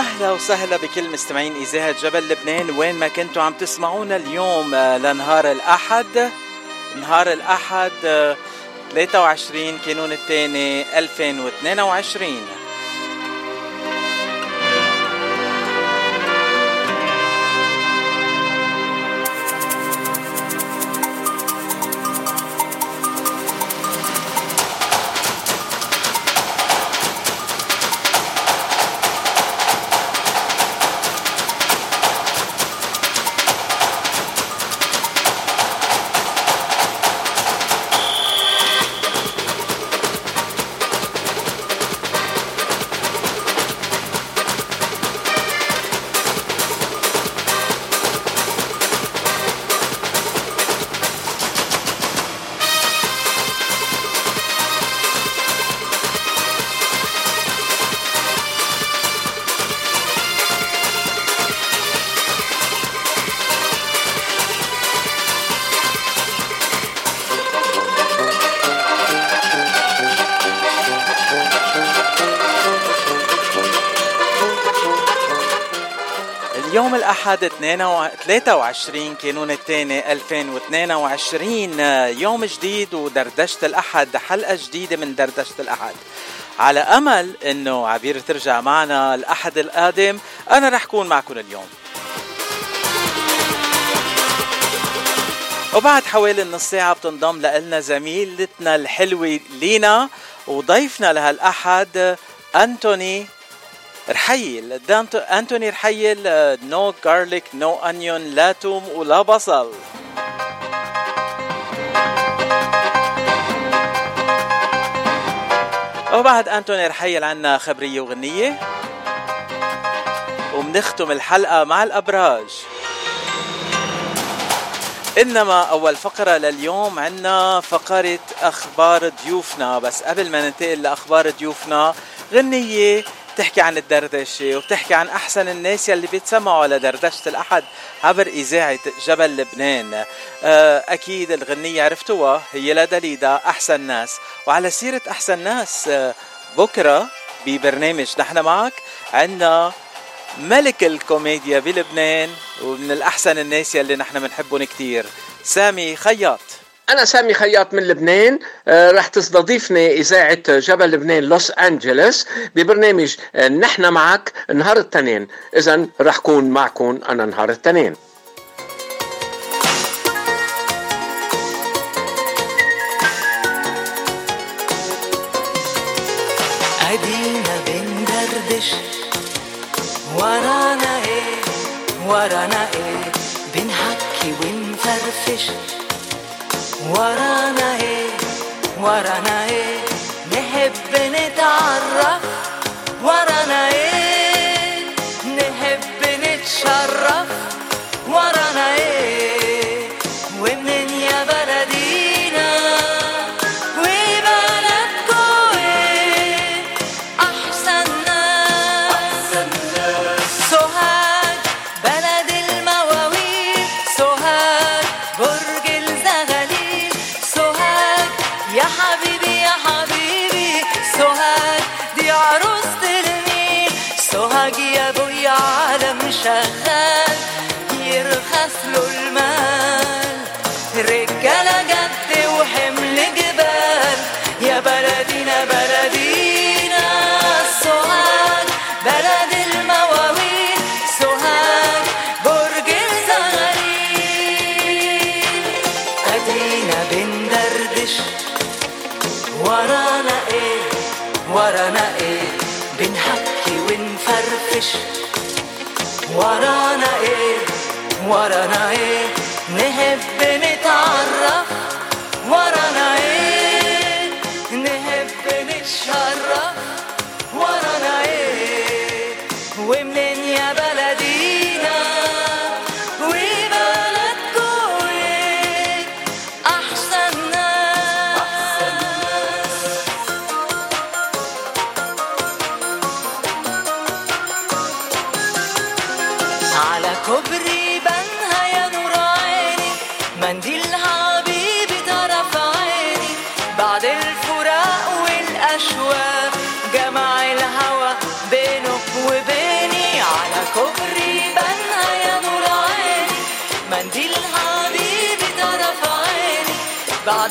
أهلا وسهلا بكل مستمعين إذاعة جبل لبنان. وين ما كنتوا عم تسمعونا اليوم آه، لنهار الأحد. نهار الأحد 23 آه، كانون الثاني 2022 الأحد 23 كانون الثاني 2022 يوم جديد ودردشة الأحد حلقة جديدة من دردشة الأحد. على أمل أنه عبير ترجع معنا الأحد القادم أنا رح كون معكم اليوم. وبعد حوالي نص ساعة بتنضم لنا زميلتنا الحلوة لينا وضيفنا لهالأحد أنتوني رحيل أنتوني رحيل no garlic no onion لا توم ولا بصل. وبعد أنتوني رحيل عنا خبرية وغنية. ومنختم الحلقة مع الأبراج. إنما أول فقرة لليوم عنا فقرة أخبار ضيوفنا. بس قبل ما ننتقل لأخبار ضيوفنا غنية بتحكي عن الدردشة وبتحكي عن أحسن الناس يلي بيتسمعوا لدردشة الأحد عبر إذاعة جبل لبنان. آه، أكيد الغنية عرفتوها هي لدليدا أحسن ناس. وعلى سيرة أحسن ناس آه، بكرة ببرنامج نحن معك عندنا ملك الكوميديا بلبنان ومن الأحسن الناس يلي نحن بنحبهم كتير. سامي خياط. أنا سامي خياط من لبنان آه رح تستضيفني إذاعة جبل لبنان لوس أنجلوس ببرنامج آه نحن معك نهار التنين إذا رح كون معكم أنا نهار التنين أدينا بندردش ورانا إيه ورانا إيه بنحكي ونفرفش. ورانا إيه ورانا إيه نحب نتعرف. ورانا إيه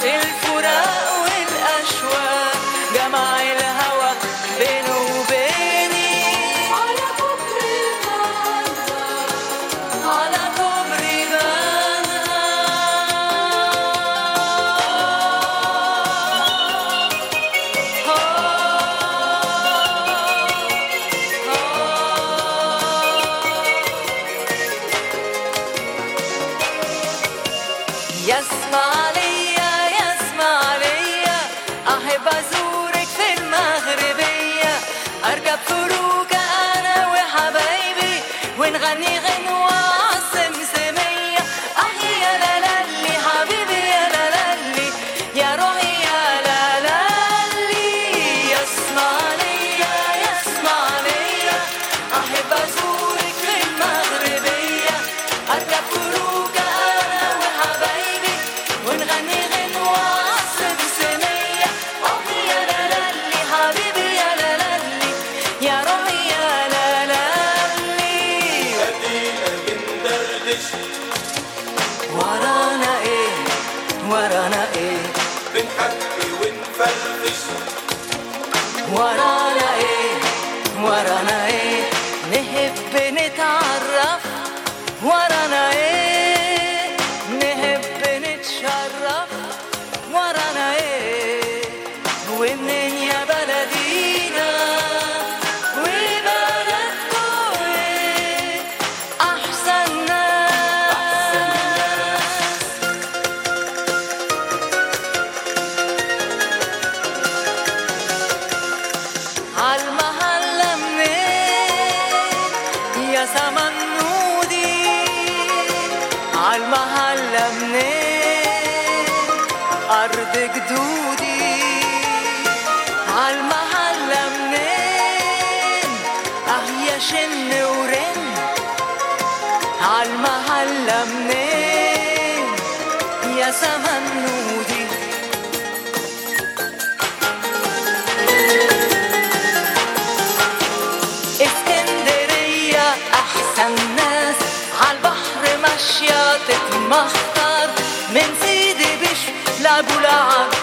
del sama boulard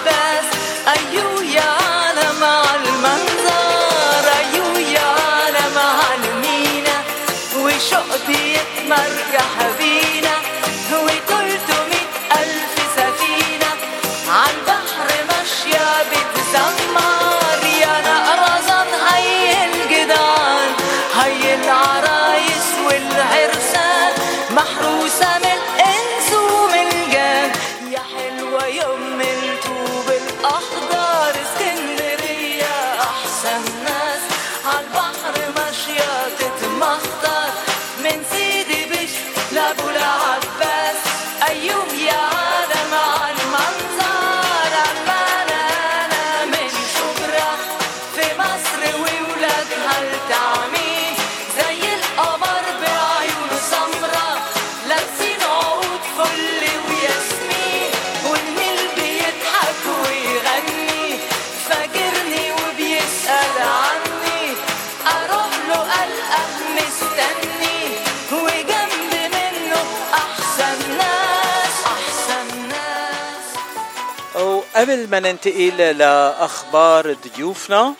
قبل ما ننتقل لأخبار ضيوفنا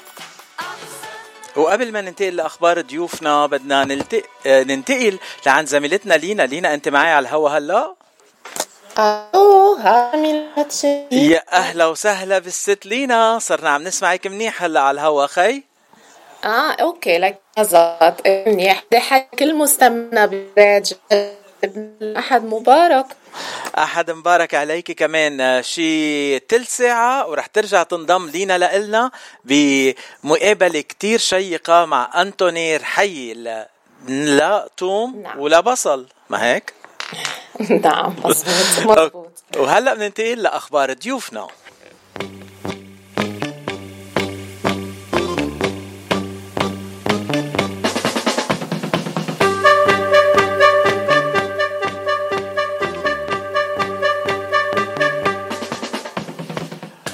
وقبل ما ننتقل لأخبار ضيوفنا بدنا ننتقل لعند زميلتنا لينا. لينا أنت معي على الهوا هلا؟ ألو يا أهلا وسهلا بالست لينا. صرنا عم نسمعك منيح هلا على الهوا خي آه أوكي لك زات منيح. دي كل مستمعنا بالراديو. أحد مبارك. أحد مبارك عليك كمان. آه، شي تلت ساعة ورح ترجع تنضم لينا لإلنا بمقابلة كتير شيقة مع أنتوني رحي لا, توم نعم. ولا بصل. ما هيك؟ نعم مظبوط. وهلأ بننتقل لأخبار ضيوفنا.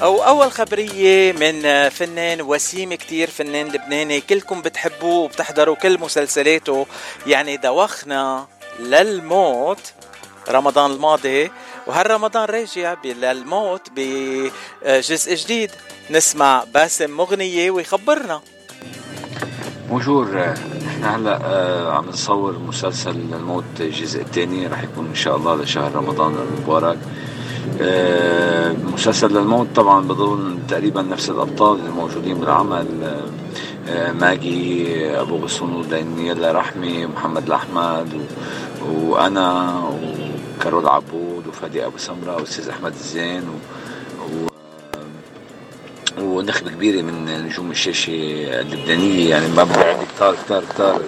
أو أول خبرية من فنان وسيم كتير فنان لبناني كلكم بتحبوه وبتحضروا كل مسلسلاته. يعني دوخنا للموت رمضان الماضي. وهالرمضان راجع للموت بجزء جديد. نسمع باسم مغنية ويخبرنا. بونجور نحن هلأ آه، عم نصور مسلسل الموت الجزء الثاني. رح يكون إن شاء الله لشهر رمضان المبارك. مسلسل للموت طبعا بظن تقريبا نفس الأبطال الموجودين بالعمل. آه، ماجي أبو غصون ودانييلا رحمي ومحمد الأحمد وأنا وكارول عبود وفادي أبو سمرة والأستاذ أحمد الزين و... و... ونخبة كبيرة من نجوم الشاشة اللبنانية يعني ما بعد كتار كتار كتار.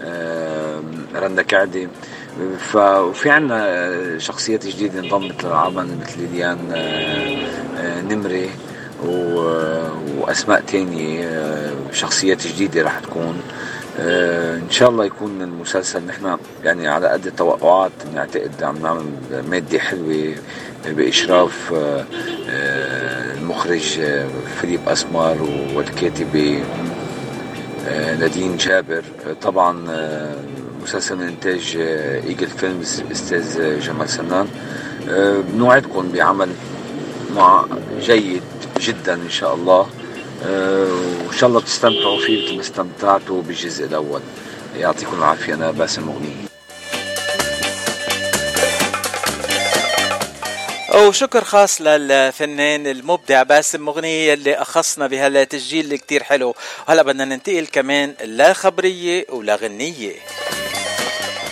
آه، رندا كعدي ف... وفي عنا شخصيات جديدة انضمت للعمل مثل ليليان آه، آه، نمري. وأسماء تانية آه، شخصيات جديدة راح تكون إن شاء الله يكون المسلسل نحن يعني على قد التوقعات نعتقد عم نعمل مادة حلوة بإشراف المخرج فيليب اسمر والكاتبة نادين جابر طبعا آه، مسلسل من إنتاج آه، إيجل فيلمز أستاذ جمال سنان. آه، بنوعدكم بعمل مع جيد جدا إن شاء الله. آه، وإن شاء الله بتستمتعوا فيه مثل ما استمتعتوا بالجزء الأول. يعطيكم العافية أنا باسم مغني. وشكر خاص للفنان المبدع باسم مغني اللي أخصنا بهالتسجيل اللي كتير حلو. وهلا بدنا ننتقل كمان لخبريه ولغنيه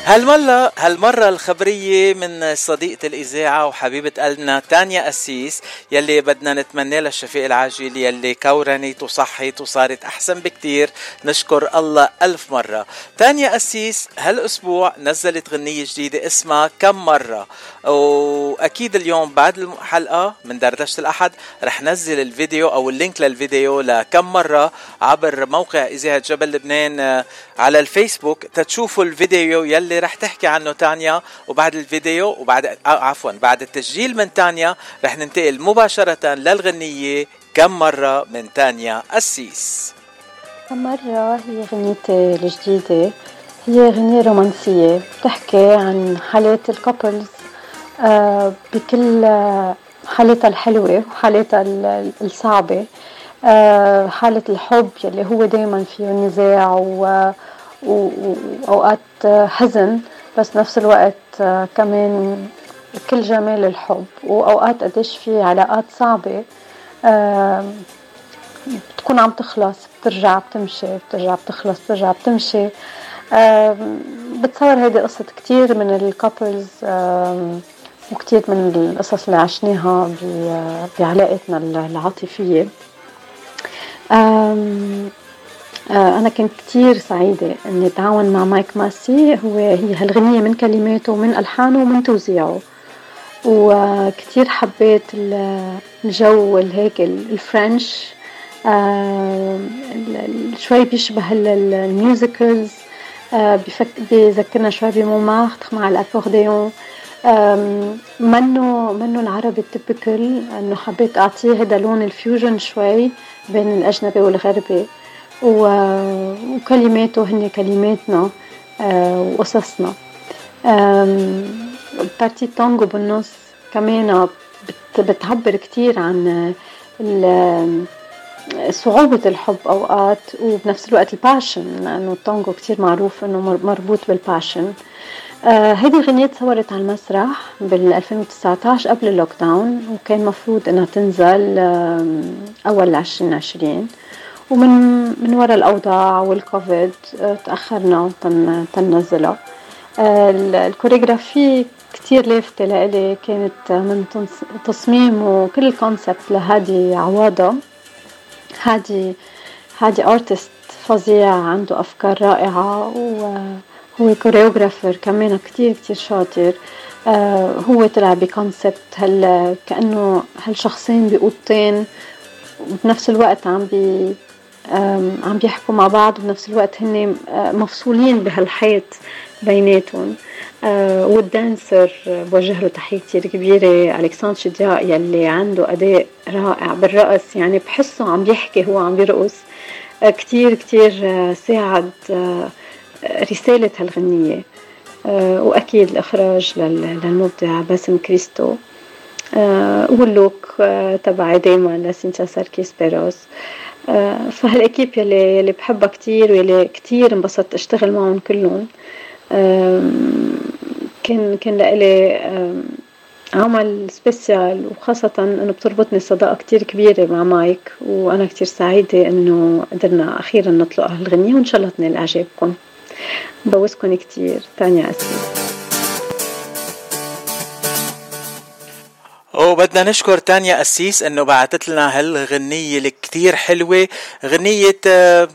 هالمرة هالمرة الخبرية من صديقة الإذاعة وحبيبة قلبنا تانيا أسيس يلي بدنا نتمنى لها الشفاء العاجل يلي كورنت وصحت وصارت أحسن بكتير. نشكر الله ألف مرة. تانيا أسيس هالأسبوع نزلت غنية جديدة اسمها كم مرة؟ وأكيد اليوم بعد الحلقة من دردشة الأحد رح نزل الفيديو أو ال link للفيديو لكم مرة عبر موقع إذاعة جبل لبنان آه، على الفيسبوك. تتشوفوا الفيديو يلي رح تحكي عنه تانيا وبعد الفيديو وبعد آه، عفوا بعد التسجيل من تانيا رح ننتقل مباشرة للغنية كم مرة من تانيا أسيس. مرة هي غنيتي الجديدة؟ هي غنية رومانسية بتحكي عن حالات ال couples آه، بكل آه، حالتها الحلوة وحالتها ال- الصعبة. آه، حالة الحب يلي هو دايما فيه نزاع وأوقات آه، حزن بس نفس الوقت آه، كمان كل جمال الحب. وأوقات قديش في علاقات صعبة آه، بتكون عم تخلص بترجع بتمشي بترجع بتخلص بترجع بتمشي. بتصور هيدي قصة كتير من ال couples وكتير من القصص اللي عشناها بعلاقتنا العاطفية. آه، أنا كنت كتير سعيدة إني أتعاون مع مايك ماسي. هو هي هالغنية من كلماته ومن ألحانه ومن توزيعه. وكتير حبيت ال- الجو الهيك ال- ال French. ال- ال- شوي بيشبه ال- ال- ال musicals. بفك- بيذكرنا شوي بمونمارتر مع الأكورديون. منه منه العربي ال typical؟ أنه حبيت اعطيه هذا لون ال fusion شوي بين الأجنبي والغربي. وكلماته هن كلماتنا آه، وقصصنا. partie التانجو بالنص كمان بت- بتعبر كتير عن صعوبة الحب أوقات وبنفس الوقت ال passion لأنه التانجو كتير معروف مر- مربوط بال passion آه هيدي الغنية تصورت على المسرح بال 2019 قبل ال lockdown وكان مفروض إنها تنزل أول 2020 ومن من وراء الأوضاع والكوفيد آه، تأخرنا تن تنزلها آه، ال choreography كتير لافتة لإلي كانت من تصميم وكل ال concept لهادي عواضة. هادي هادي artist فظيع عنده أفكار رائعة وهو choreographer كمان كتير كتير شاطر. آه، هو طلع ب concept هل كأنه هالشخصين بأوضتين وبنفس الوقت عم بي عم بيحكوا مع بعض وبنفس الوقت هن آه، مفصولين بهالحيط بيناتهم. آه وال dancer بوجه له تحية كتير كبيرة ألكسندر شدياء يلي عنده أداء رائع بالرقص يعني بحسه عم بيحكي هو عم بيرقص آه كتير كتير آه ساعد آه رسالة هالغنية. آه وأكيد الإخراج للمبدع باسم كريستو. آه وال look آه تبعي دايما لسينتا ساركيس بيروس فهال équipe يلي يلي بحبها كتير ويلي كتير انبسطت أشتغل معهم كلهم. كان كان لإلي عمل سبيسيال وخاصة إنه بتربطني صداقة كتير كبيرة مع مايك وأنا كتير سعيدة إنه قدرنا أخيرا نطلق هالغنية وإن شاء الله تنال إعجابكم. بوسكم كتير تانيا اسمي وبدنا نشكر تانيا قسيس إنه بعثت لنا هالغنية الكتير حلوة. غنية آه،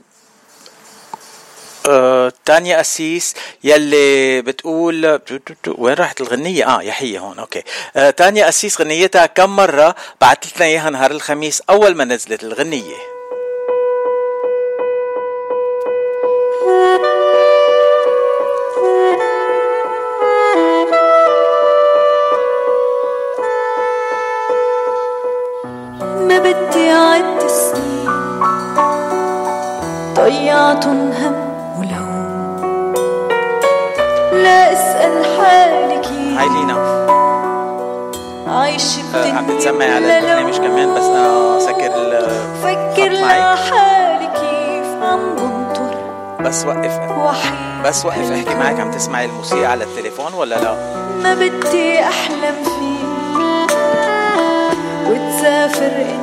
آه، تانيا أسيس يلي بتقول وين راحت الغنية؟ آه يحيى هون أوكي. آه تانيا أسيس غنيتها كم مرة بعثت لنا اياها نهار الخميس أول ما نزلت الغنية؟ أعد سنين ضيعتن هم لا أسأل حالي كيف هاي لينا. عايش بدنيا عم تسمعي على البرنامج كمان بس أنا سكر فكر لحالي كيف عم بنطر بس وقف. وحيد بس وقف. أحكي معك عم تسمعي الموسيقى على التليفون ولا لا؟ ما بدي أحلم فيه وتسافر انت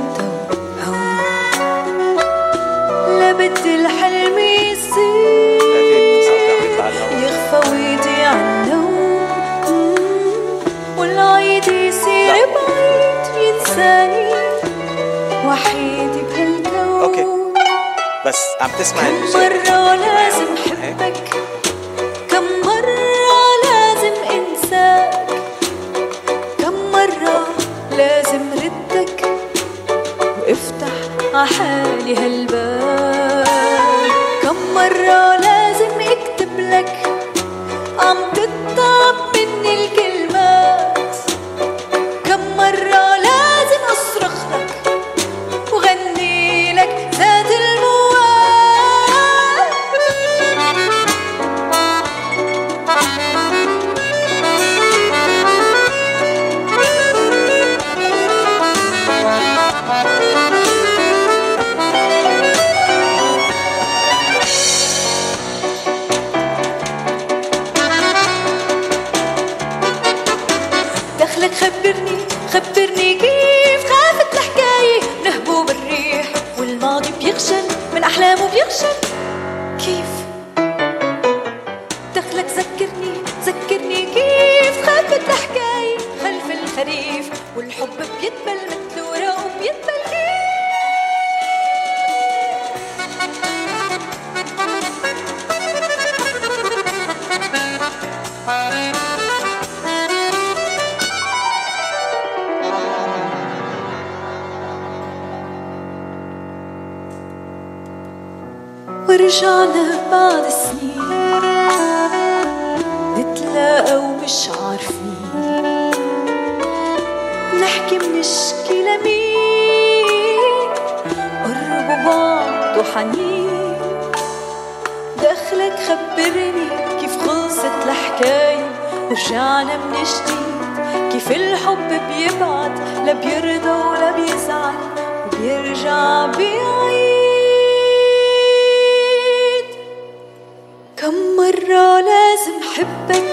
بدي الحلم يصير. يخفى ويضيع النوم. والعيد يصير بعيد ينساني وحيد بهالكون أوكي. بس عم تسمعي الموسيقى. مرة لازم حبك كم مرة لازم أنساك. كم مرة لازم ردك. وافتح عحالي هالباب. بيخشن كيف؟ دخلك ذكرني ذكرني كيف؟ خافت الحكاية خلف الخريف والحب بيدبل ورجعنا بعد سنين. نتلاقى ومش عارفين. نحكي منشكي لمين؟ قربوا بعض وحنين. دخلك خبرني كيف خلصت الحكاية ورجعنا من جديد كيف الحب بيبعد لا بيرضى ولا بيزعل وبيرجع بيعيد مرة لازم حبك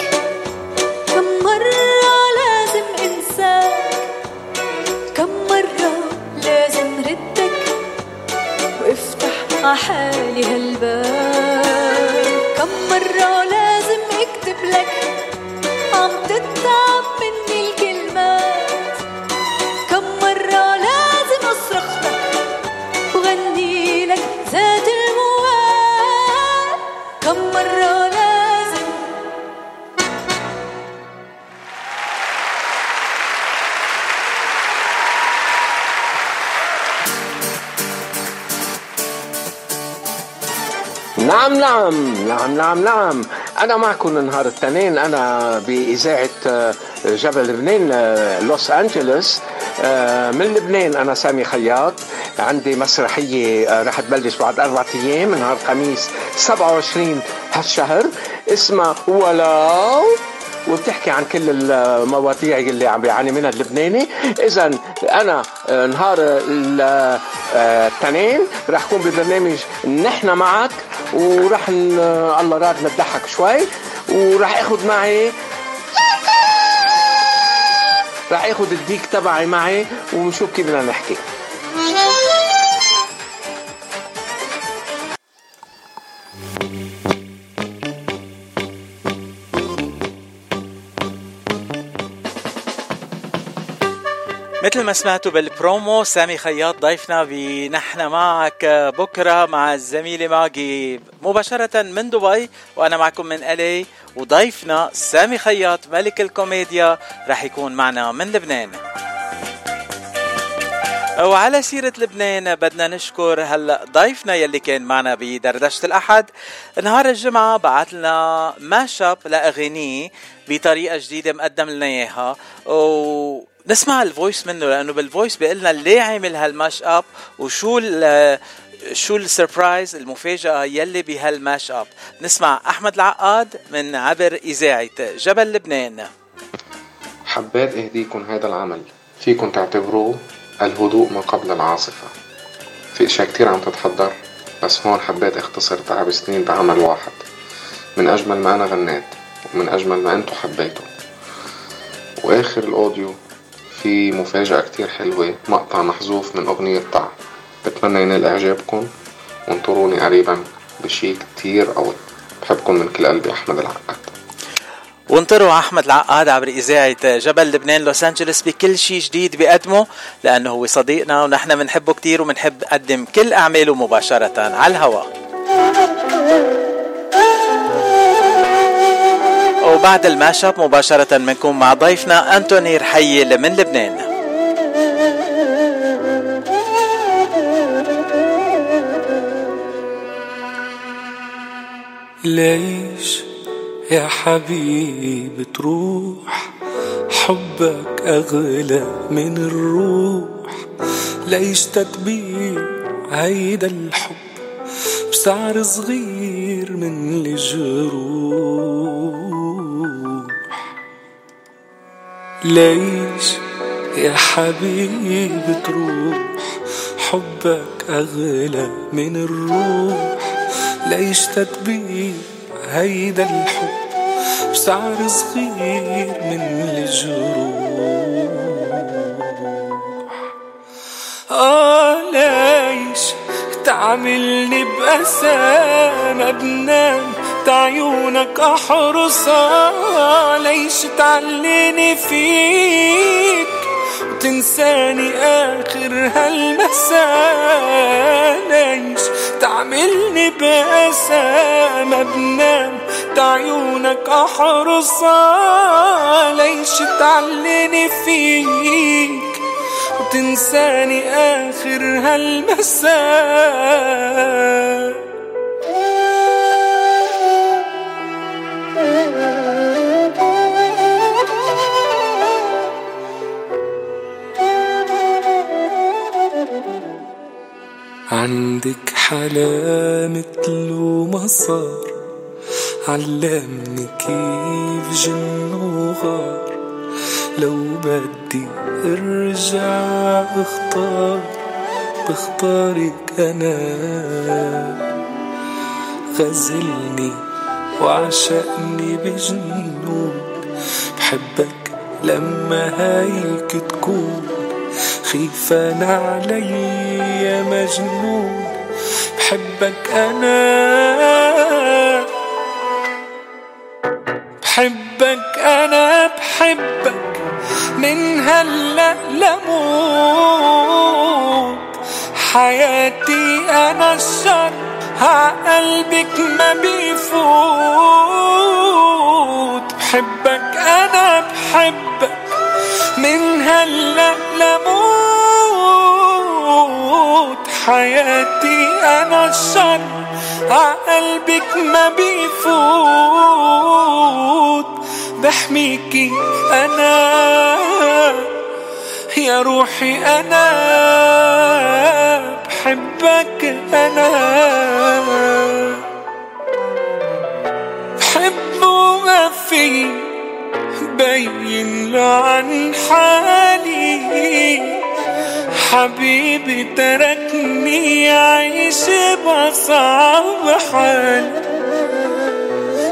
نعم نعم نعم نعم أنا معكم نهار الاثنين أنا بإذاعة آه، جبل لبنان آه، لوس أنجلوس. آه، من لبنان أنا سامي خياط. عندي مسرحية رح تبلش بعد أربعة أيام نهار الخميس 27 هالشهر. اسمها ولو وبتحكي عن كل المواضيع اللي عم بيعاني منها اللبناني. اذا أنا نهار الاثنين رح أكون ببرنامج نحن معك. وراح الله راد نضحك شوي وراح اخذ معي. راح اخذ الديك تبعي معي ونشوف كيف بدنا نحكي. ما سمعتوا بالبرومو سامي خياط ضيفنا بنحن معك بكرة مع الزميلة ماجي مباشرة من دبي وأنا معكم من الي وضيفنا سامي خياط ملك الكوميديا رح يكون معنا من لبنان. وعلى سيرة لبنان بدنا نشكر هلا ضيفنا يلي كان معنا بدردشة الأحد. نهار الجمعة بعت لنا ماشب لأغانيه بطريقة جديدة مقدم لنا إياها. و نسمع ال voice منه لأنه بال voice بيقول لنا ليه عامل هال mash up وشو شو ال surprise المفاجأة يلي بهال mash up نسمع أحمد العقاد من عبر إذاعة جبل لبنان. حبيت أهديكم هذا العمل. فيكم تعتبروه الهدوء ما قبل العاصفة. في أشياء كتير عم تتحضر بس هون حبيت اختصر تعب سنين بعمل واحد. من أجمل ما أنا غنيت ومن أجمل ما أنتو حبيتوا وآخر الأوديو في مفاجأة كتير حلوة مقطع محذوف من أغنية طع بتمنى ينال إعجابكم وانطروني قريبا بشي كتير قوي بحبكم من كل قلبي أحمد العقاد وانطروا أحمد العقاد عبر إذاعة جبل لبنان لوس أنجلوس بكل شيء جديد بيقدمه لأنه هو صديقنا ونحن بنحبه كثير وبنحب نقدم كل أعماله مباشرة على الهواء. وبعد الماشب مباشرة بنكون مع ضيفنا أنتوني رحيل من لبنان. ليش يا حبيبي تروح حبك أغلى من الروح. ليش تتبيع هيدا الحب؟ بسعر صغير من الجروح. ليش يا حبيبي تروح؟ حبك أغلى من الروح. ليش تتبيع هيدا الحب بسعر صغير من الجروح. آه ليش تعملني بأسى ما بنام عيونك أحرصها ليش تعليني فيك؟ وتنساني آخر هالمساء ليش تعملني بأسى. ما بنام عيونك أحرصها ليش تعليني فيك؟ وتنساني آخر هالمساء عندك حلا مثل ما صار علمني كيف جن وغار. لو بدي أرجع أختار بختارك أنا. غزلني وعشقني بجنون بحبك لما هيك تكون. خيفان علي يا مجنون بحبك أنا. بحبك أنا بحبك من هلا لموت. حياتي أنا الشر عقلبك ما بيفوت. بحبك أنا بحبك من هلا لموت حياتي أنا الشر عقلبك ما بيفوت. بحميكي أنا يا روحي أنا بحبك أنا. بحب في بين عن حالي. حبيبي تركني عايش بصعب حال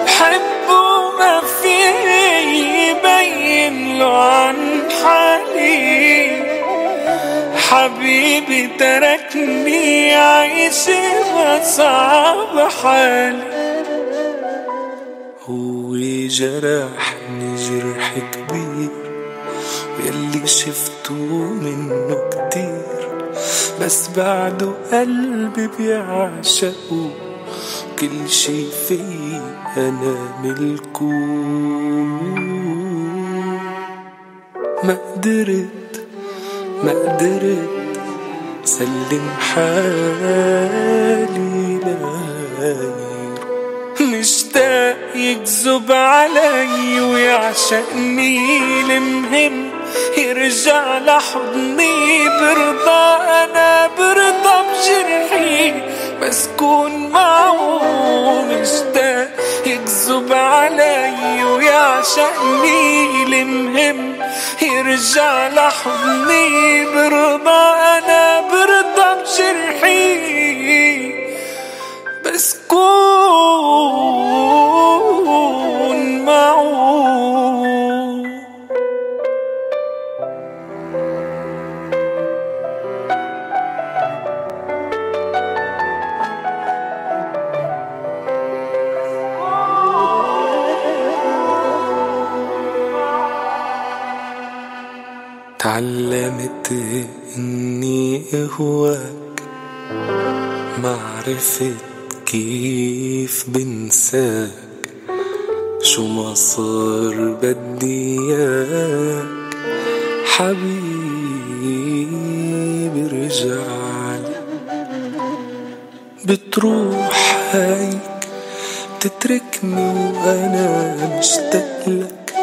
بحب وما في يبين له عن حالي. حبيبي تركني عايش بصعب حال هو جرحني جرح كبير ويلي شفته منه كتير. بس بعده قلبي بيعشقه كل شي في أنا ملكه ما قدرت ما قدرت سلم حالي مشتاق يكذب علي ويعشقني المهم يرجع لحضني برضى أنا برضى بجرحي. بس كون معه مشتاق يكذب علي ويعشقني المهم يرجع لحضني برضى أنا برضى بجرحي. بس كون معه. تعلمت إني اهواك ما عرفت كيف بنساك؟ شو ما صار بدي إياك. حبيبي رجعلي بتروح هيك تتركني وأنا مشتاق لك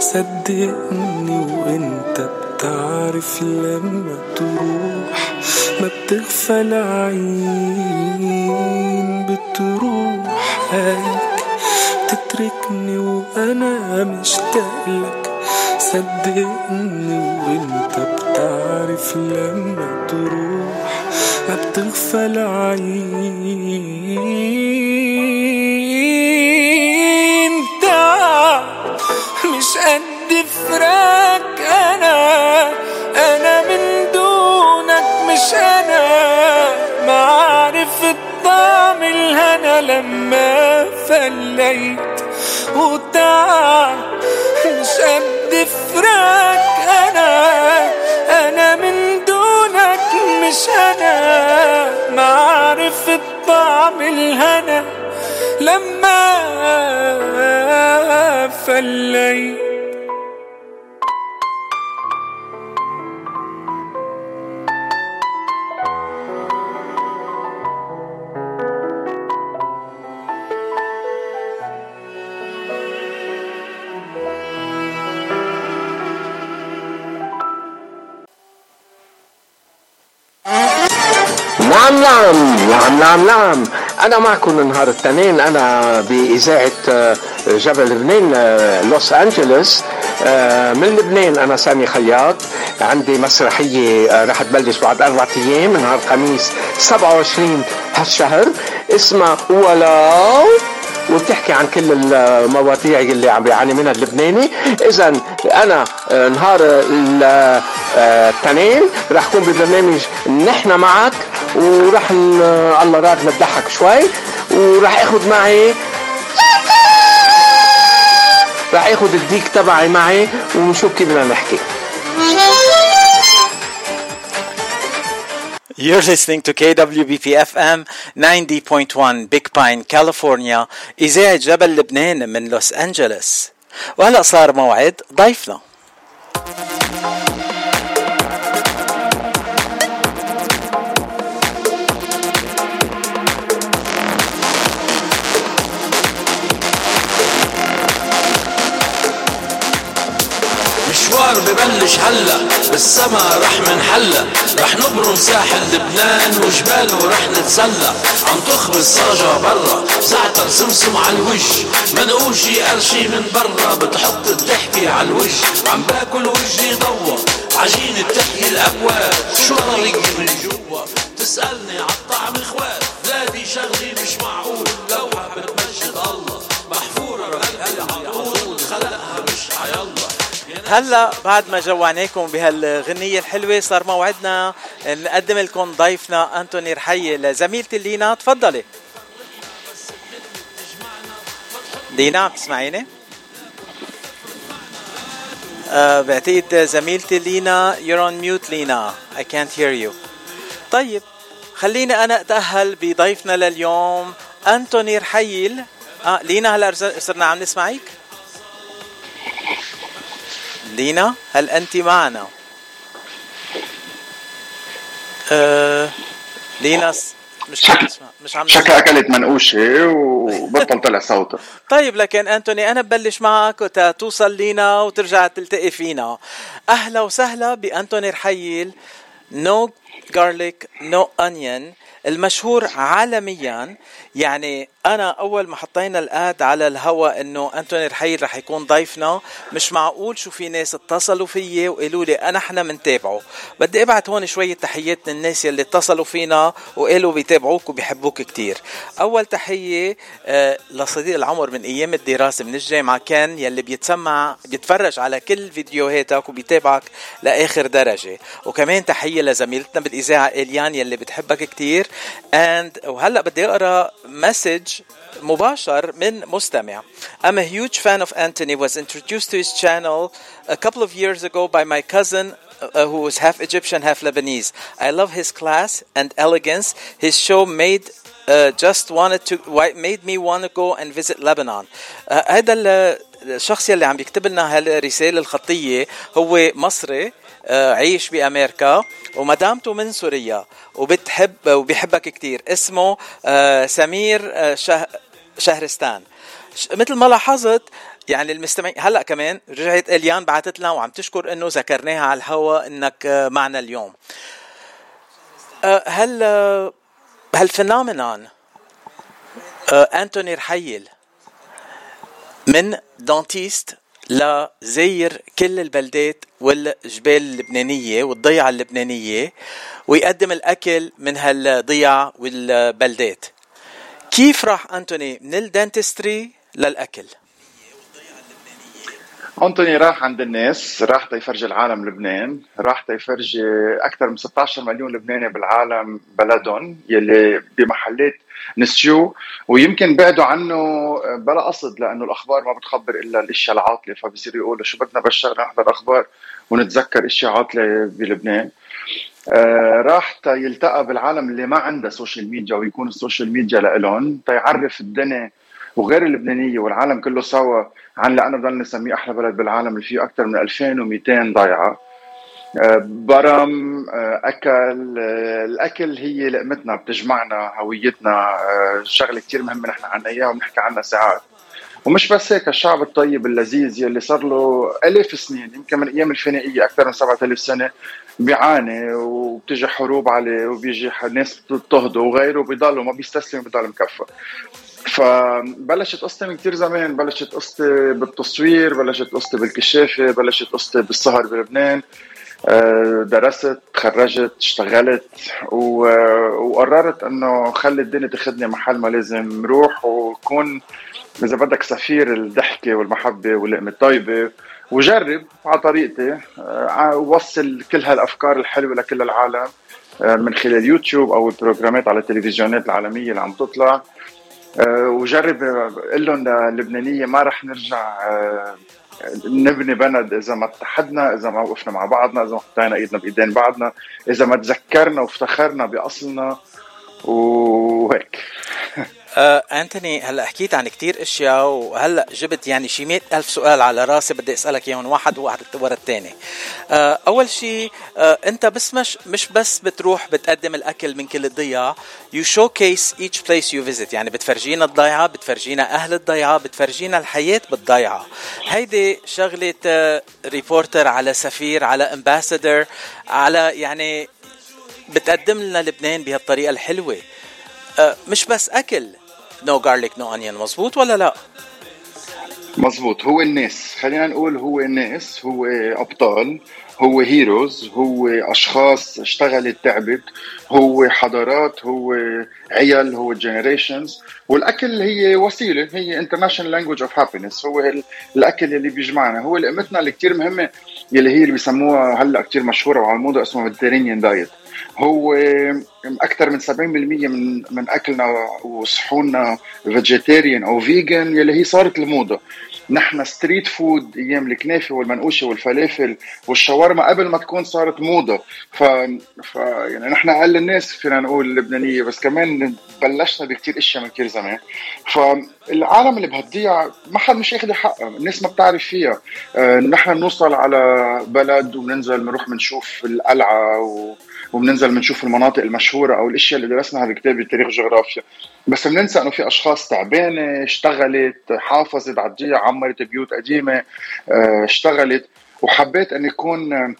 صدقني وإنت بتعرف لما تروح ما بتغفى العين بتروح هيك تتركني وأنا مشتاق لك صدقني وأنت بتعرف لما تروح ما بتغفى العين تعال مش قد فراق أنا. أنا ما عرفت طعم الهنا لما فليت. وتعال مش قد فراق أنا. أنا من دونك مش أنا. ما عرفت طعم الهنا لما فليت. نعم نعم نعم نعم نعم أنا معكم نهار الاثنين أنا بإذاعة آه، جبل لبنان آه، لوس أنجلوس. آه، من لبنان أنا سامي خياط. عندي مسرحية رح تبلش بعد أربعة أيام نهار الخميس 27 هالشهر. اسمها ولو وبتحكي عن كل المواضيع اللي عم بيعاني منها اللبناني. اذا أنا آه، نهار الاثنين رح أكون ببرنامج نحن معك ورح ن- الله راد نضحك شوي ورح آخذ معي رح آخذ الديك تبعي معي ونشوف كيف بدنا نحكي. You're listening to KWBP FM 90.1 Big Pine, California. إذاعة جبل لبنان من لوس أنجلوس. وهلأ صار موعد ضيفنا. مشوار ببلش هلا. بالسما رح منحلى رح نبرم ساحل لبنان وجباله رح نتسلى. عم تخبز صاجة برا. زعتر سمسم على الوش منقوشي قرشي من برا. بتحط الضحكة على الوش عم باكل وجهي ضوى عجينة تحيي الأبواب. شو طريقي من جوا؟ تسألني عالطعم إخوات. بلادي شغلي مش معقول. هلا بعد ما جوعناكم بهالغنية الحلوة صار موعدنا نقدم لكم ضيفنا أنتوني رحيل زميلتي لينا. تفضلي. لينا عم تسمعيني؟ أه بعتقد زميلتي لينا you're on mute لينا. I can't hear you. طيب خليني أنا أتأهل بضيفنا لليوم أنتوني رحيل. آه لينا هلا صرنا عم نسمعك؟ دينا هل أنت معنا؟ أه دينا مش عم نسمع مش عم شكلها أكلت منقوشة وبطل طلع صوتها طيب لكن أنتوني أنا ببلش معك وتوصل لينا وترجع تلتقي فينا. أهلا وسهلا بأنتوني رحيل No Garlic No Onion المشهور عالميا يعني أنا أول ما حطينا ال ad على الهوا إنه أنتوني رحيل رح يكون ضيفنا. مش معقول شو في ناس اتصلوا فيي وقالوا لي أنا إحنا بنتابعه بدي أبعت هون شوية تحيات للناس يلي اتصلوا فينا وقالوا بيتابعوك وبيحبوك كتير. أول تحية آه لصديق العمر من أيام الدراسة من الجامعة كان يلي بيتسمع بيتفرج على كل فيديوهاتك وبيتابعك لآخر درجة. وكمان تحية لزميلتنا بالإذاعة إليان يلي بتحبك كتير. and وهلأ بدي أقرأ مسج مباشر من مستمع I'm a huge fan of Anthony was introduced to his channel a couple of years ago by my cousin uh, who was half Egyptian half Lebanese I love his class and elegance his show made uh, just wanted to made me want to go and visit Lebanon uh, هذا الشخص اللي عم بيكتب لنا هالرسالة الخطية هو مصري عايش بامريكا ومدامته من سوريا وبتحب وبيحبك كتير. اسمه سمير شهرستان. مثل ما لاحظت يعني المستمعين هلأ كمان رجعت إليان بعثت لنا وعم تشكر إنه ذكرناها على الهواء إنك معنا اليوم. هل هال phenomenon انتوني رحيل من dentist لزار كل البلدات والجبال اللبنانية والضيعة اللبنانية ويقدم الأكل من هالضيعة والبلدات كيف راح أنتوني من ال dentistry للأكل؟ أنتوني راح عند الناس راح تيفرجي العالم لبنان راح تيفرجي أكثر من 16 مليون لبناني بالعالم بلدهم يلي بمحلات نسيوه ويمكن بعدوا عنه بلا قصد لأنه الأخبار ما بتخبر إلا الاشياء العاطله فبصير يقولوا شو بدنا بالشغل نحضر أخبار ونتذكر اشياء عاطله بلبنان. آه راح يلتقى بالعالم اللي ما عنده social media ويكون ال social media لإلهم تيعرف الدنيا وغير اللبنانية والعالم كله سوا عن أنا بضل نسميه أحلى بلد بالعالم اللي فيه أكثر من 2200 ضيعة. برم أكل الأكل هي لقمتنا بتجمعنا هويتنا شغلة كثير مهمة نحن عنا إياها وبنحكي عنها ساعات. ومش بس هيك الشعب الطيب اللذيذ يلي صار له ألاف سنين يمكن من أيام الفينيقيه أكثر من 7000 سنة بيعاني وبتجي حروب عليه وبيجي ناس بتضطهده وغيره بيضلوا ما بيستسلم بيضل مكفى. فبلشت قصتي من كثير زمان. بلشت قصتي بالتصوير بلشت قصتي بالكشافة بلشت قصتي بالسهر بلبنان. درست تخرجت اشتغلت وقررت إنه خلي الدنيا تاخذني محل ما لازم روح وكون إذا بدك سفير الضحكة والمحبة واللقمه الطيبه وجرب على طريقتي. وصل كل هالأفكار الحلوة لكل العالم من خلال يوتيوب أو البروجرامات على التلفزيونات العالمية اللي عم تطلع. آه، وجرب قل لهم اللبنانيه ما رح نرجع آه، نبني بلد إذا ما اتحدنا إذا ما وقفنا مع بعضنا إذا ما حطينا إيدنا بإيدين بعضنا إذا ما تذكرنا وافتخرنا بأصلنا وهيك. آه، أنتوني هلأ حكيت عن كتير أشياء وهلأ جبت يعني شي مئة ألف سؤال على راسي بدي أسألك إياهم واحد واحد ورا الثاني آه، أول شيء آه، أنت بس مش مش بس بتروح بتقدم الأكل من كل الضيعه you showcase each place you visit. يعني بتفرجينا الضيعه بتفرجينا أهل الضيعه بتفرجينا الحياة بالضيعه هيدي شغلة reporter على سفير على ambassador على يعني بتقدم لنا لبنان بهالطريقة الحلوة. مش بس أكل. No Garlic No Onion مزبوط ولا لا؟ مزبوط هو الناس. خلينا نقول هو الناس هو أبطال هو heroes هو أشخاص اشتغلت تعبت هو حضارات هو عيال هو generations والأكل هي وسيلة هي international language of happiness هو الأكل اللي بيجمعنا. هو لقمتنا اللي كثير مهمة يلي هي اللي بيسموها هلأ كثير مشهورة وعلى الموضه اسمها Mediterranean diet هو أكثر من 70% من من أكلنا وصحوننا vegetarian أو vegan يلي هي صارت الموضة. نحن street food أيام الكنافة والمنقوشة والفلافل والشاورما قبل ما تكون صارت موضة. ف, ف... يعني نحن أقل الناس فينا نقول اللبنانيه بس كمان بلشنا بكثير أشياء من كثير زمان. فالعالم اللي بهالضيعة ما حد مش ياخذ حقها الناس ما بتعرف فيها. آه، نحن بنوصل على بلد وبننزل بنروح بنشوف القلعة و... وبننزل بنشوف المناطق المشهورة أو الأشياء اللي درسناها بكتاب التاريخ جغرافيا. بس بننسى إنه في أشخاص تعبانة اشتغلت حافظت على عمرت بيوت قديمة آه، اشتغلت. وحبيت إن يكون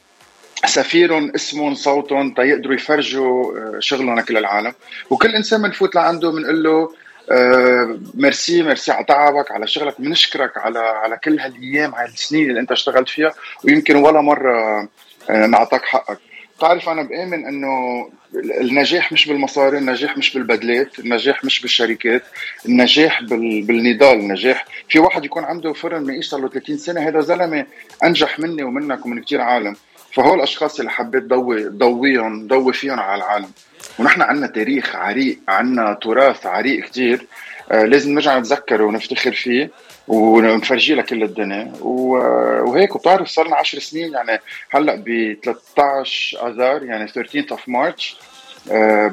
سفير اسمهم صوتهم تيقدروا يفرجوا آه، شغلهم لكل العالم. وكل إنسان بنفوت لعنده بنقول له آه ميرسي ميرسي على تعبك على شغلك. بنشكرك على على كل هالأيام هالسنين اللي أنت اشتغلت فيها. ويمكن ولا مرة آه نعطاك حقك. بتعرف أنا بآمن إنه النجاح مش بالمصاري النجاح مش بالبدلات النجاح مش بالشركات النجاح بال... بالنضال النجاح. في واحد يكون عنده فرن ما صار له 30 سنة هذا زلمة أنجح مني ومنك ومن كثير عالم. فهو الأشخاص اللي حبيت ضوي ضويهم ضوي فيهم على العالم. ونحن عندنا تاريخ عريق عندنا تراث عريق كثير آه لازم نرجع نتذكره ونفتخر فيه. ونفرجيه لكل الدنيا. وهيك وبتعرف صار لنا 10 سنين يعني هلأ ب 13 آذار يعني 13 of March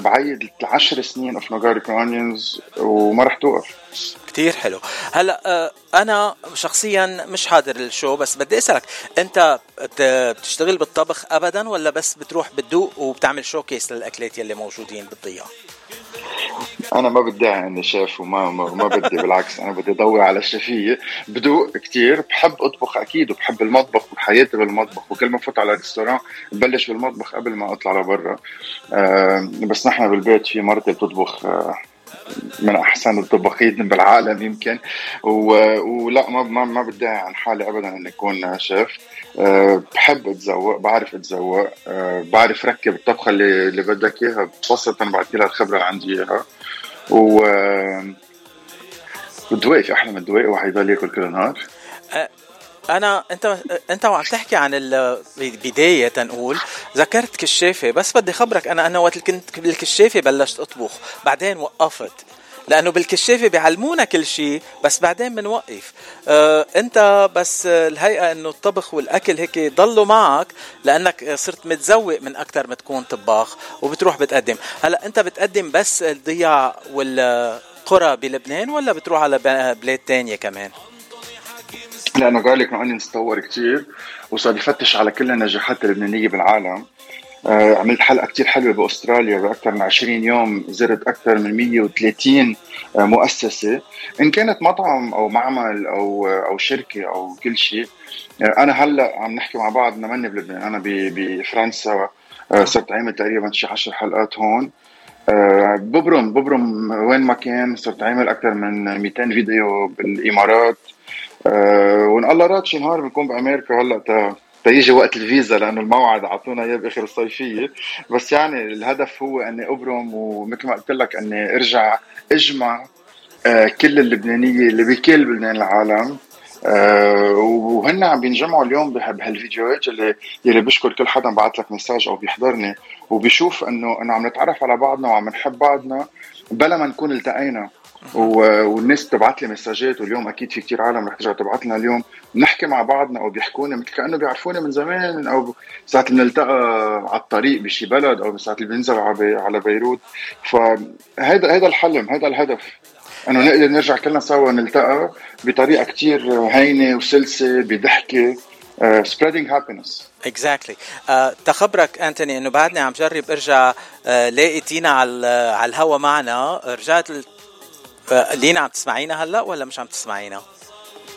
بعيد 10 سنين of No Garlic No Onions وما رح توقف. كتير حلو. هلأ آه، أنا شخصيا مش حاضر ال show بس بدي أسألك أنت بتشتغل بالطبخ ابدا ولا بس بتروح بتدوق وبتعمل showcase للأكلات يلي موجودين بالضيعه أنا ما بدعي إني شيف وما ما, ما بدي بالعكس أنا بدي ضوي على الشفية. بدوق كثير بحب أطبخ أكيد وبحب المطبخ وحياتي بالمطبخ وكل ما فوت على restaurant ببلش بالمطبخ قبل ما أطلع لبرا. أه بس نحن بالبيت في مرتي بتطبخ أه من أحسن الطباخين بالعالم يمكن. ولا ما ما, ما عن حالي ابدا إني أكون شيف أه بحب اتذوق بعرف اتذوق أه بعرف ركب الطبخة اللي, اللي بدك إياها. خاصه بعد لها الخبرة اللي عندي إياها. و والدواء في أحلى من الدواء واحد يضل يأكل كل النهار. أنا أنت أنت وعم تحكي عن البدايه تنقول ذكرت كشافة بس بدي خبرك أنا أنا وقت كنت بالكشافة بلشت أطبخ بعدين وقفت لأنه بالكشافة بيعلمونا كل شيء بس بعدين بنوقف. آه أنت بس الهيئة إنه الطبخ والأكل هيك ضلوا معك لأنك صرت متزوق من أكثر ما تكون طباخ وبتروح بتقدم. هلأ أنت بتقدم بس الضياع والقرى بلبنان ولا بتروح على بلاد تانية كمان؟ لأنه قال لك أني تطور كثير وصار يفتش على كل النجاحات اللبنانيه بالعالم. آه عملت حلقة كثير حلوة بأستراليا بأكثر من 20 يوم زرت أكثر من 130 آه مؤسسة. إن كانت مطعم أو معمل أو أو شركة أو كل شيء آه أنا هلأ عم نحكي مع بعض أنا ماني بلبنان أنا بفرنسا آه، صرت عامل تقريبا شي 10 حلقات هون. آه، ببرم ببرم وين ما كان صرت عامل أكثر من 200 فيديو بالإمارات. أه وإن الله راد شي نهار بنكون بأمريكا هلأ تا تيجي وقت الفيزا لأنه الموعد اعطونا إياه بآخر الصيفية. بس يعني الهدف هو إني أبرم ومثل ما قلت لك إني أرجع أجمع أه كل اللبنانية اللي بكل بلدان العالم. أه وهن عم بينجمعوا اليوم بهالفيديوهات اللي يلي بشكر كل حدا بعث لك مساج أو بيحضرني. وبيشوف انه إنه عم نتعرف على بعضنا وعم نحب بعضنا بلا ما نكون التقينا. والناس بتبعت لي مساجات واليوم أكيد في كتير عالم رح ترجع تبعت لنا اليوم. بنحكي مع بعضنا أو بيحكونا مثل كأنه بيعرفوني من زمان أو ساعه اللي بنلتقى على الطريق بشي بلد أو ساعه اللي بننزل على بي- على بيروت. فهذا هذا الحلم هذا الهدف. إنه نقدر نرجع كلنا سوا نلتقى بطريقة كتير هينة وسلسة بضحكة. uh, spreading happiness. Exactly. uh, تخبرك أنتوني إنه بعدني عم جرب أرجع uh, لاقي تينا على على الهوا معنا. رجعت لينا عم تسمعينا هلا ولا مش عم تسمعينا؟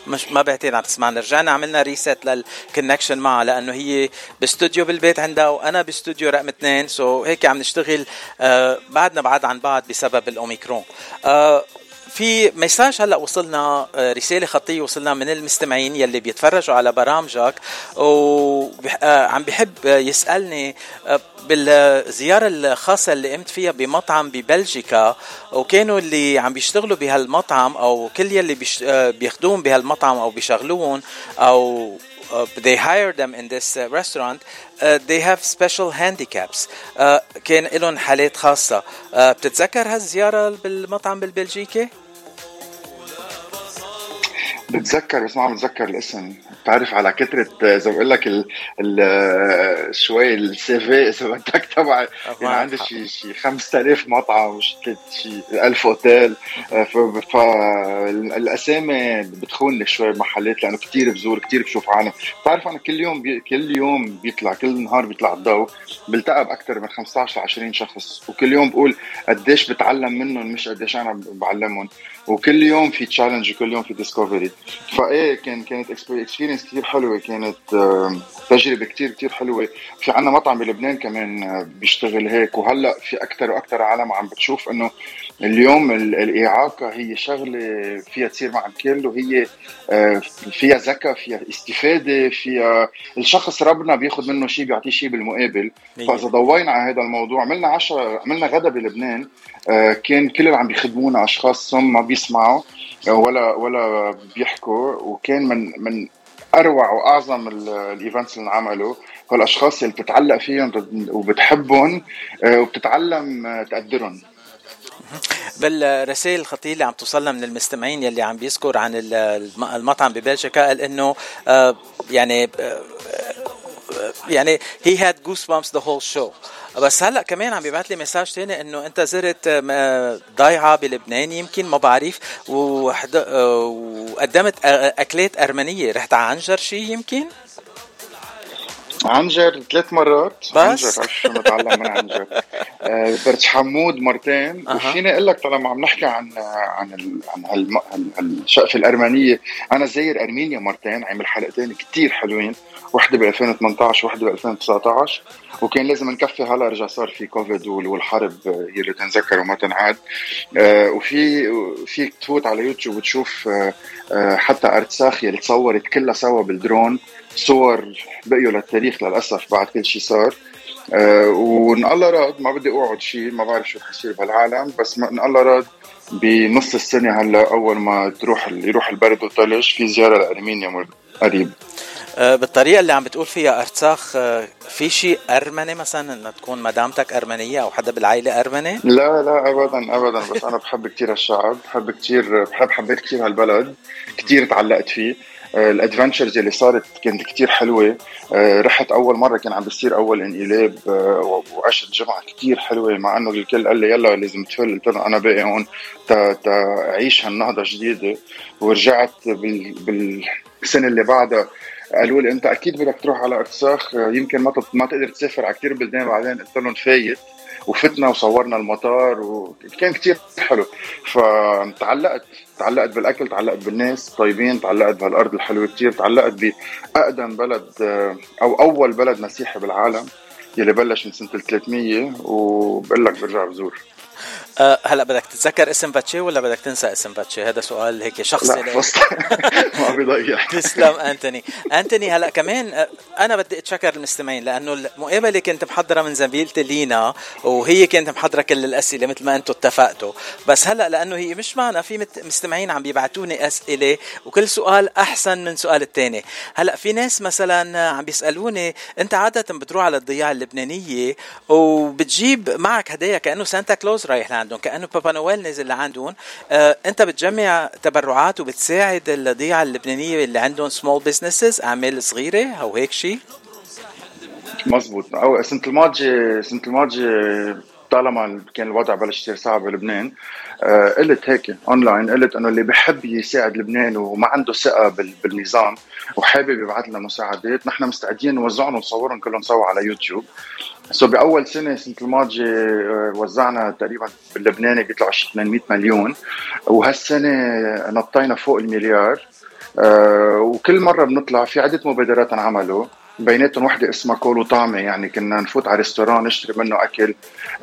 مش ما بعتقد عم تسمعنا رجعنا عملنا reset لل connection معها لأنه هي باستوديو بالبيت عندها وأنا باستوديو رقم اثنين so so هيك عم نشتغل آه بعدنا بعد عن بعض بسبب الأوميكرون آه في message هلا وصلنا رسالة خطية وصلنا من المستمعين يلي بيتفرجوا على برامجك وعم بحب يسألني بالزيارة الخاصة اللي قمت فيها بمطعم ببلجيكا وكانوا اللي عم بيشتغلوا بهالمطعم أو كل يلي بيخدمون بهالمطعم أو بيشغلوهم أو they hire them in this uh, restaurant uh, they have special handicaps uh, كان لهم حالات خاصة uh, بتتذكر هالزيارة بالمطعم بالبلجيكي؟ بتذكر بس ما عم بتذكر الاسم. بتعرف على كثرة اذا بقول لك ال ال شوي السي في إذا بدك تبع يعني عندي شي شي 5000 مطعم شي 1000 أوتيل. فالأسامي بتخونني شوي محلات لأنه كثير بزور كثير بشوف عالم بتعرف أنا كل يوم بي كل يوم بيطلع كل نهار بيطلع الضوء بلتقى باكثر من 15 ل 20 شخص. وكل يوم بقول قديش بتعلم منهم مش قديش أنا بعلمهم. وكل يوم في challenge وكل يوم في discovery فإيه كان كانت experience كثير حلوة كانت تجربة كثير كثير حلوة. في عنا مطعم بلبنان كمان بيشتغل هيك. وهلأ في أكثر وأكثر عالم عم بتشوف إنه اليوم الإعاقة هي شغلة فيها تصير مع الكل وهي فيها ذكاء فيها استفادة فيها الشخص ربنا بياخذ منه شيء بيعطيه شيء بالمقابل. فإذا ضوينا على هذا الموضوع عملنا عشرة عملنا غدا بلبنان كان كل اللي عم بيخدمونا أشخاص صم ما بيسمعوا ولا ولا بيحكوا وكان من من أروع وأعظم الإيفنتس اللي انعملوا. هالاشخاص اللي بتتعلق فيهم وبتحبهم وبتتعلم تقدرهم. بالرسائل الخطية اللي عم توصلنا من المستمعين يلي عم بيذكر عن المطعم ببلجيكا قال إنه يعني يعني هي هاد جوس بامس ذا هول شو بس هلأ كمان عم بيبعث لي مساج تاني إنه أنت زرت ضيعة بلبنان يمكن ما بعرف وقدمت أكلات أرمنية. رحت على عنجر شيء يمكن؟ عنجر ثلاث مرات. بس؟ عنجر شو متعلم من عنجر. آه برج حمود مرتين. أه. وفيني أقول لك طالما عم نحكي عن عن ال عن هالم... الشقفه الأرمنية أنا زاير أرمينيا مرتين عامل حلقتين كتير حلوين. وحده ب 2018 وحده ب 2019 وكان لازم نكفي هلا رجع صار في كوفيد والحرب يلي تنذكر وما تنعاد. آه وفي فيك تفوت على يوتيوب وتشوف آه حتى أرتساخ يلي تصورت كلها سوا بالدرون. صور بقيوا للتاريخ للأسف بعد كل شيء صار. أه وإن الله راد ما بدي أقعد شيء ما بعرف شو رح يصير بهالعالم بس إن الله راد بنص السنة هلأ أول ما تروح يروح البرد والثلج في زيارة لارمينيا قريب. أه بالطريقة اللي عم بتقول فيها ارتساخ أه في شيء أرمني مثلا؟ إنه تكون مدامتك أرمنية أو حدا بالعائلة أرمني؟ لا لا ابدا ابدا. بس أنا بحب كثير هالشعب بحب كثير بحب حبيت كثير هالبلد كثير تعلقت فيه. الأدفنتشرز اللي صارت كانت كتير حلوة. رحت أول مرة كان عم بيصير أول انقلاب وعشت جمعة كتير حلوة مع إنه الكل قال لي يلا لازم تفل. قلت له أنا باقي هون تعيش هالنهضة جديدة. ورجعت بال... بالسنة اللي بعدها. قالوا لي أنت أكيد بدك تروح على ارتساخ يمكن ما ما تقدر تسافر على كثير بلدان بعدين قلت لهم فايت. وفتنا وصورنا المطار وكان كتير حلو. فتعلقت تعلقت بالأكل تعلقت بالناس طيبين تعلقت بهالأرض الحلوة كتير تعلقت بأقدم بلد أو أول بلد مسيحي بالعالم يلي بلش من سنة 300 وبقول لك برجع بزور. أه هلا بدك تتذكر اسم باتشي ولا بدك تنسى اسم باتشي؟ هذا سؤال هيك شخصي لا ما بيضيع تسلم أنتوني. أنتوني هلا كمان أنا بدي أتشكر المستمعين لأنه المقابله كنت محضرة من زميلتي لينا وهي كانت محضرة كل الأسئلة مثل ما أنتم اتفقتوا. بس هلا لأنه هي مش معنا في مستمعين عم بيبعتوني أسئلة وكل سؤال أحسن من سؤال الثاني هلا في ناس مثلا عم بيسألوني أنت عادة بتروح على الضياع اللبنانية وبتجيب معك هدايا كأنه سانتا كلوز رايح لعند عندهم كأنه بابا نويل نزل لعندهم. آه أنت بتجمع تبرعات وبتساعد الضيعه اللبنانية اللي عندهم سمول بزنسز أعمال صغيرة أو هيك شيء مزبوط. أو سنة الماضية سنة الماضية طالما كان الوضع بلش يصير صعب بلبنان آه، قلت هيك اونلاين قلت إنه اللي بحب يساعد لبنان وما عنده ثقة بالنظام وحابب يبعث لنا مساعدات نحن مستعدين نوزعهم ونصورهم كلهم سوا على يوتيوب. so باول سنة سنه الماضيه آه، وزعنا تقريبا باللبناني بيطلعوا شي 800 مليون. وهالسنة نطينا فوق المليار. آه، وكل مرة بنطلع في عدة مبادرات انعملوا بيناتهم وحدة اسمها كولو طعمة يعني كنا نفوت على ريستوران نشتري منه أكل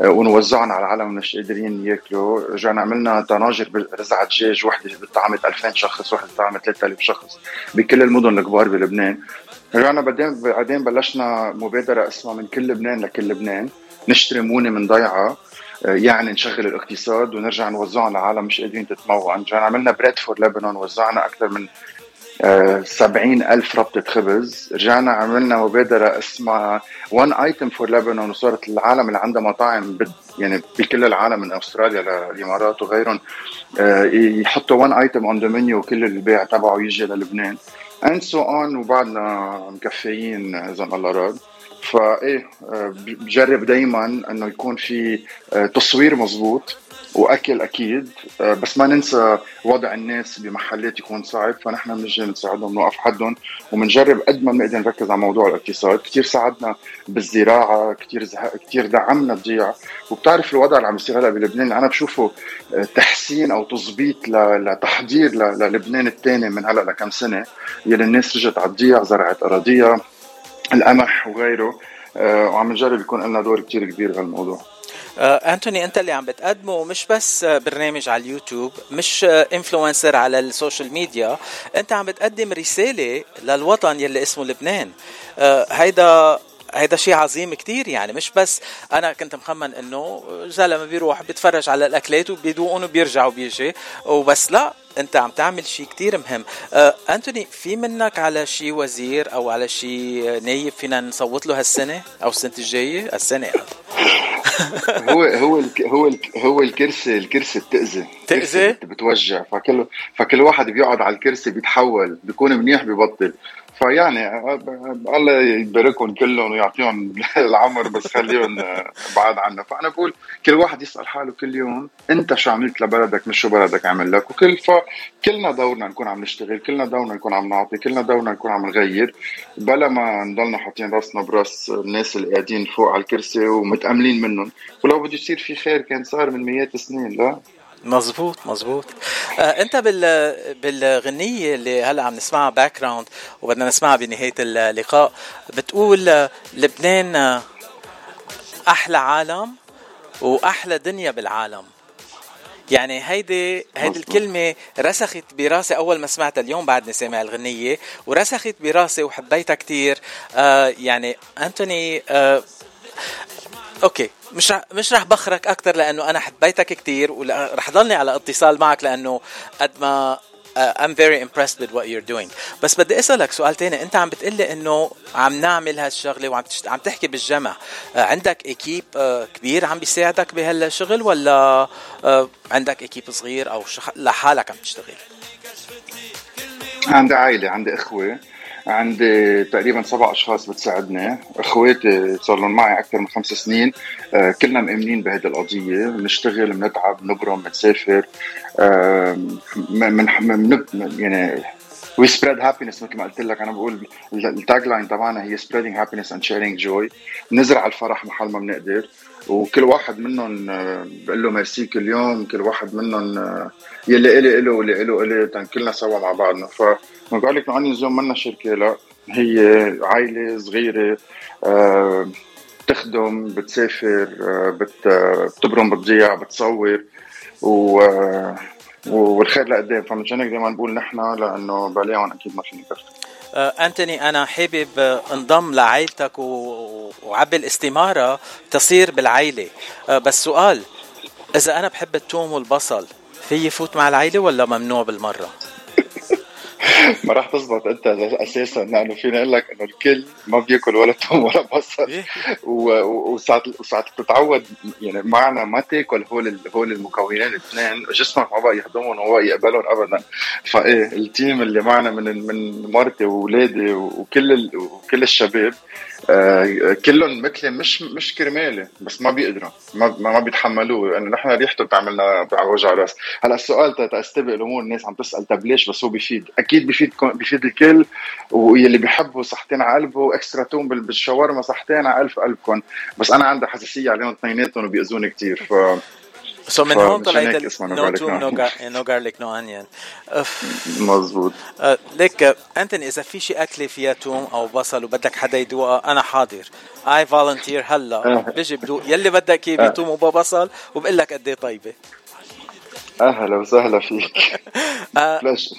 آه، ونوزعهم على العالم مش قادرين ياكلوا. رجعنا عملنا طناجر رز عا دجاج وحدة طعمت 2000 شخص وحده طعمت 3000 شخص بكل المدن الكبار بلبنان. رجعنا بعدين بعدين بلشنا مبادرة اسمها من كل لبنان لكل لبنان. نشتري مونة من ضيعة آه، يعني نشغل الاقتصاد ونرجع نوزعهم لعالم مش قادرين تتمون رجعنا عملنا bread for لبنان وزعنا أكثر من سبعين ألف ربطة خبز. رجعنا عملنا مبادرة اسمها one item for لبنان وصارت العالم اللي عندها مطاعم يعني بكل العالم من أستراليا للامارات وغيرهم آه، يحطوا one item on the menu وكل البيع تبعه يجي للبنان. and so on وبعدنا مكفيين اذا الله راد فايه آه، بجرب دائما إنه يكون في آه، تصوير مزبوط وأكل أكيد. آه، بس ما ننسى وضع الناس بمحلات يكون صعب. فنحن بنجي نساعدهم نوقف حدهم وبنجرب قد ما بنقدر نركز على موضوع الاقتصاد. كثير ساعدنا بالزراعة كثير كثير دعمنا الضيعه وبتعرف الوضع اللي عم يصير هلأ بلبنان اللي أنا بشوفه آه، تحسين أو تظبيط لتحضير للبنان الثاني من هلأ لكم سنة. يلي الناس رجعت على الضيع زرعت أراضيها القمح وغيره. آه، وعم نجرب يكون لنا دور كثير كبير بهالموضوع. أنتوني أنت اللي عم بتقدمه مش بس برنامج على اليوتيوب مش influencer على ال social media. أنت عم بتقدم رسالة للوطن يلي اسمه لبنان. آه، هيدا هيدا شيء عظيم كتير يعني مش بس أنا كنت مخمن إنه زلمه بيروح بيتفرج على الأكلات وبيدوقون وبيرجع وبيجي. وبس لا أنت عم تعمل شيء كتير مهم. آه أنتوني في منك على شيء وزير أو على شيء نايب فينا نصوت له هالسنة أو السنة الجاية؟ السنة يعني. هو هو هو هو الكرسي الكرسي بتأذي. تأذي؟ بتوجع. فكل فكل واحد بيقعد على الكرسي بيتحول بيكون منيح ببطل فيعني الله يباركهم كلهم ويعطيهم العمر بس خليهم بعاد عنا. فأنا بقول كل واحد يسأل حاله كل يوم أنت شو عملت لبلدك؟ مش شو بلدك عمل لك؟ وكل فكلنا دورنا نكون عم نشتغل كلنا دورنا نكون عم نعطي كلنا دورنا نكون عم نغير. بلا ما نضلنا حاطين راسنا براس الناس اللي قاعدين فوق على الكرسي ومتأملين منهم. ولو بده يصير في خير كان صار من مئات السنين لا؟ مزبوط مزبوط آه انت بال بالغنية اللي هلا عم نسمعها background وبدنا نسمعها بنهاية اللقاء بتقول لبنان أحلى عالم وأحلى دنيا بالعالم. يعني هيدي هيدي الكلمة رسخت براسي أول ما سمعتها اليوم بعدني سامع الغنية ورسخت براسي وحبيتها كتير. آه يعني أنتوني آه أوكي مش رح مش رح بخرك أكثر لأنه أنا حبيتك كثير ورح ضلني على اتصال معك لأنه قد ما uh, I'm very impressed with what you're doing. بس بدي أسألك سؤال تاني. أنت عم بتقلي إنه عم نعمل هالشغلة وعم تشت... عم تحكي بالجمع uh, عندك اكيب uh, كبير عم بيساعدك بهالشغل ولا عندك اكيب صغير أو شخ... لحالك عم تشتغل؟ عندي عائلة عندي إخوة. عندي تقريبا سبع أشخاص بتساعدني. إخواتي صار لهم معي أكثر من خمس سنين. آه، كلنا مؤمنين بهذه القضية. بنشتغل بنتعب بنبرم بنسافر. من من يعني وي سبريد هابينس مثل ما قلت لك أنا بقول التاج لاين تبعنا هي سبريدنج هابينس اند شيرينج جوي نزرع الفرح محل ما بنقدر. وكل واحد منهم آه، بقول له ميرسي كل يوم. كل واحد منهم آه، يلي إلي إلي واللي إلي الي كلنا سوا مع بعضنا. ف لك اني زوم منا شركة لا هي عائلة صغيرة آه، بتخدم بتسافر بت بتبرم بتضيع بتصور و والخير لقدام. فمشان هيك دائما بقول نحن لأنه بلاهم أكيد ما فيني كفر أنتوني أنا حابب انضم لعائلتك وعبي الاستمارة تصير بالعائلة. بس سؤال إذا أنا بحب الثوم والبصل في يفوت مع العائلة ولا ممنوع بالمرة؟ ما راح تزبط انت أساسا. لأنه فيني أقول لك إنه الكل ما بياكل ولا توم ولا بصل. إيه. وساعات وساعات بتتعود يعني معنا ما تاكل هول هول المكونين الاثنين جسمك ما بقى يهضمهم وما يقبلهم ابدا. فإيه التيم اللي معنا من من مرتي واولادي وكل وكل الشباب آه كلهم مثلي مش مش كرمالي بس ما بيقدروا ما ما بيتحملوه لأنه نحن ريحته بتعملنا وجع راس. هلا السؤال تستبق الأمور الناس عم تسأل طب ليش؟ بس هو بيفيد أكيد بيفيد بيفيد الكل واللي بيحبوا صحتين على قلبه extra توم بالشاورما صحتين على الف قلبكم بس أنا عندي حساسية عليهم اثنيناتهم وبيأذوني كثير ف so من هون طلعت نو توم نو جارليك نو انيون مزبوط آه، ليك انتوني إذا في شيء أكلة فيها توم أو بصل وبدك حدا يدوقها أنا حاضر. I volunteer هلا. آه. بيجي بدوق. يلي بدك إياه بتوم وبصل وبقول لك قد إيه طيبة. أهلا وسهلا فيك. بلش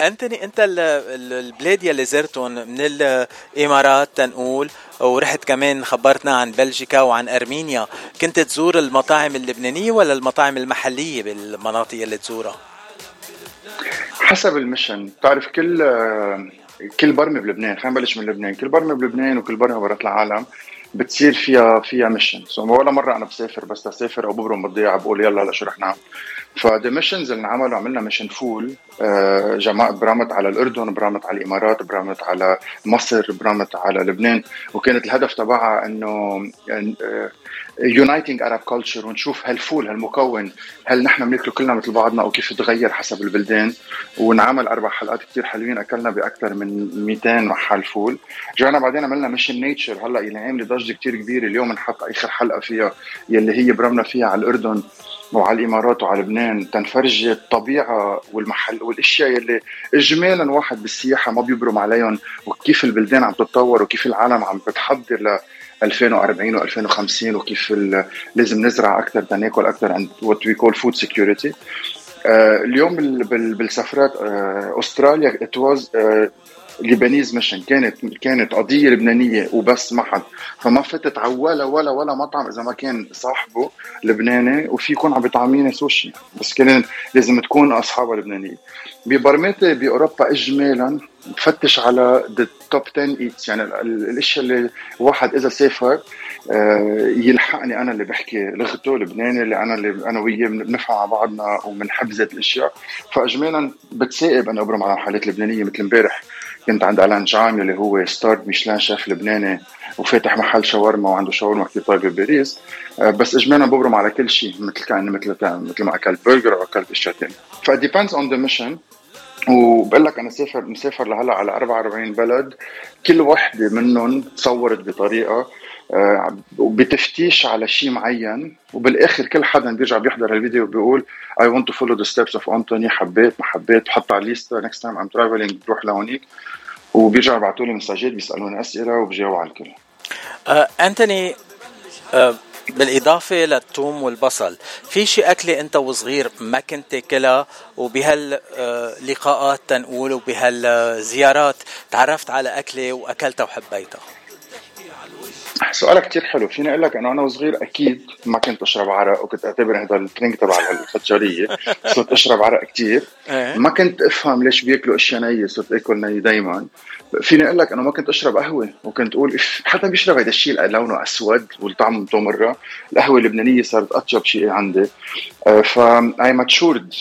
أنتوني أنت البلاد يلي زرتهم من الإمارات تنقول ورحت كمان خبرتنا عن بلجيكا وعن أرمينيا. كنت تزور المطاعم اللبنانية ولا المطاعم المحلية بالمناطق اللي تزورها؟ حسب ال mission. بتعرف كل كل برمة بلبنان خلينا نبلش من لبنان. كل برمة بلبنان وكل برمة برات العالم بتصير فيها فيها mission so ولا مرة أنا بسافر بس أسافر أو ببرم بالضيعه بقول يلا هلا شو رح نعمل؟ ف the missions اللي انعملوا عملنا mission فول آه، جماعة برامت على الأردن برامت على الإمارات برامت على مصر برامت على لبنان. وكانت الهدف تبعها إنه uniting Arab culture ونشوف هالفول هالمكون هل نحن بناكله كلنا مثل بعضنا أو كيف تغير حسب البلدان. ونعمل أربع حلقات كثير حلوين أكلنا بأكثر من 200 محل فول رجعنا بعدين عملنا mission nature هلأ اللي عاملة ضجة كثير كبيرة. اليوم نحط آخر حلقة فيها يلي هي برمنا فيها على الأردن. وعلى الإمارات وعلى لبنان تنفرجي الطبيعة والمحل والأشياء يلي اجمالا واحد بالسياحة ما بيبرم عليهم وكيف البلدان عم تتطور وكيف العالم عم بتحضر ل 2040 و2050 وكيف لازم نزرع أكثر تناكل أكثر and what we call food security اليوم بالسفرات آه، أستراليا it was Lebanese mission كانت كانت قضية لبنانية وبس ما حد. فما فتت على ولا ولا ولا مطعم إذا ما كان صاحبه لبناني وفي يكون عم بيطعميني سوشي. بس كان لازم تكون أصحابها لبنانية. ببرماتي بأوروبا اجمالا بفتش على the top 10 eats يعني الاشياء اللي واحد إذا سافر آه، يلحقني أنا اللي بحكي لغته لبناني اللي أنا اللي أنا وياه بنفهم على بعضنا وبنحب ذات الأشياء. فاجمالا بتساقب أنا أبرم على محلات لبنانية مثل امبارح. كنت عند ألان جعم اللي هو star Michelin chef لبناني وفاتح محل شاورما وعنده شاورما كثير طيبه بباريس آه، بس اجمالا ببرم على كل شيء مثل كان مثل كان مثل ما أكلت برجر أو أكلت إشياء ثانية ف depends on the mission وبقول لك أنا سافر مسافر لهلأ على 44 بلد. كل وحدة منهم تصورت بطريقة آه، وبتفتيش على شيء معين وبالآخر كل حدا بيرجع بيحضر الفيديو وبيقول I want to follow the steps of Anthony حبيت ما حبيت بحط على الليستا next time I'm traveling بروح لهونيك. وبيرجعوا يبعثوا لي مساجات بيسألوني أسئلة وبجاوب على الكل آه انتوني آه بالإضافة للثوم والبصل في شيء أكلة أنت وصغير ما كنت تاكلها؟ وبهاللقاءات تنقول وبهالزيارات تعرفت على أكلة وأكلتها وحبيتها؟ سؤالك كتير حلو. فيني أقول لك إنه أنا وصغير أكيد ما كنت أشرب عرق وكنت أعتبر هذا الترينك تبع الفجاريه صرت أشرب عرق كتير. إيه. ما كنت أفهم ليش بيأكلوا أشياء نية صرت أكل ني دائما فيني أقول لك إنه ما كنت أشرب قهوة وكنت أقول حتى بيشرب هذا الشيء لونه أسود والطعم مره القهوة اللبنانية صارت أطيب شيء عندي. ف اي ماتشورد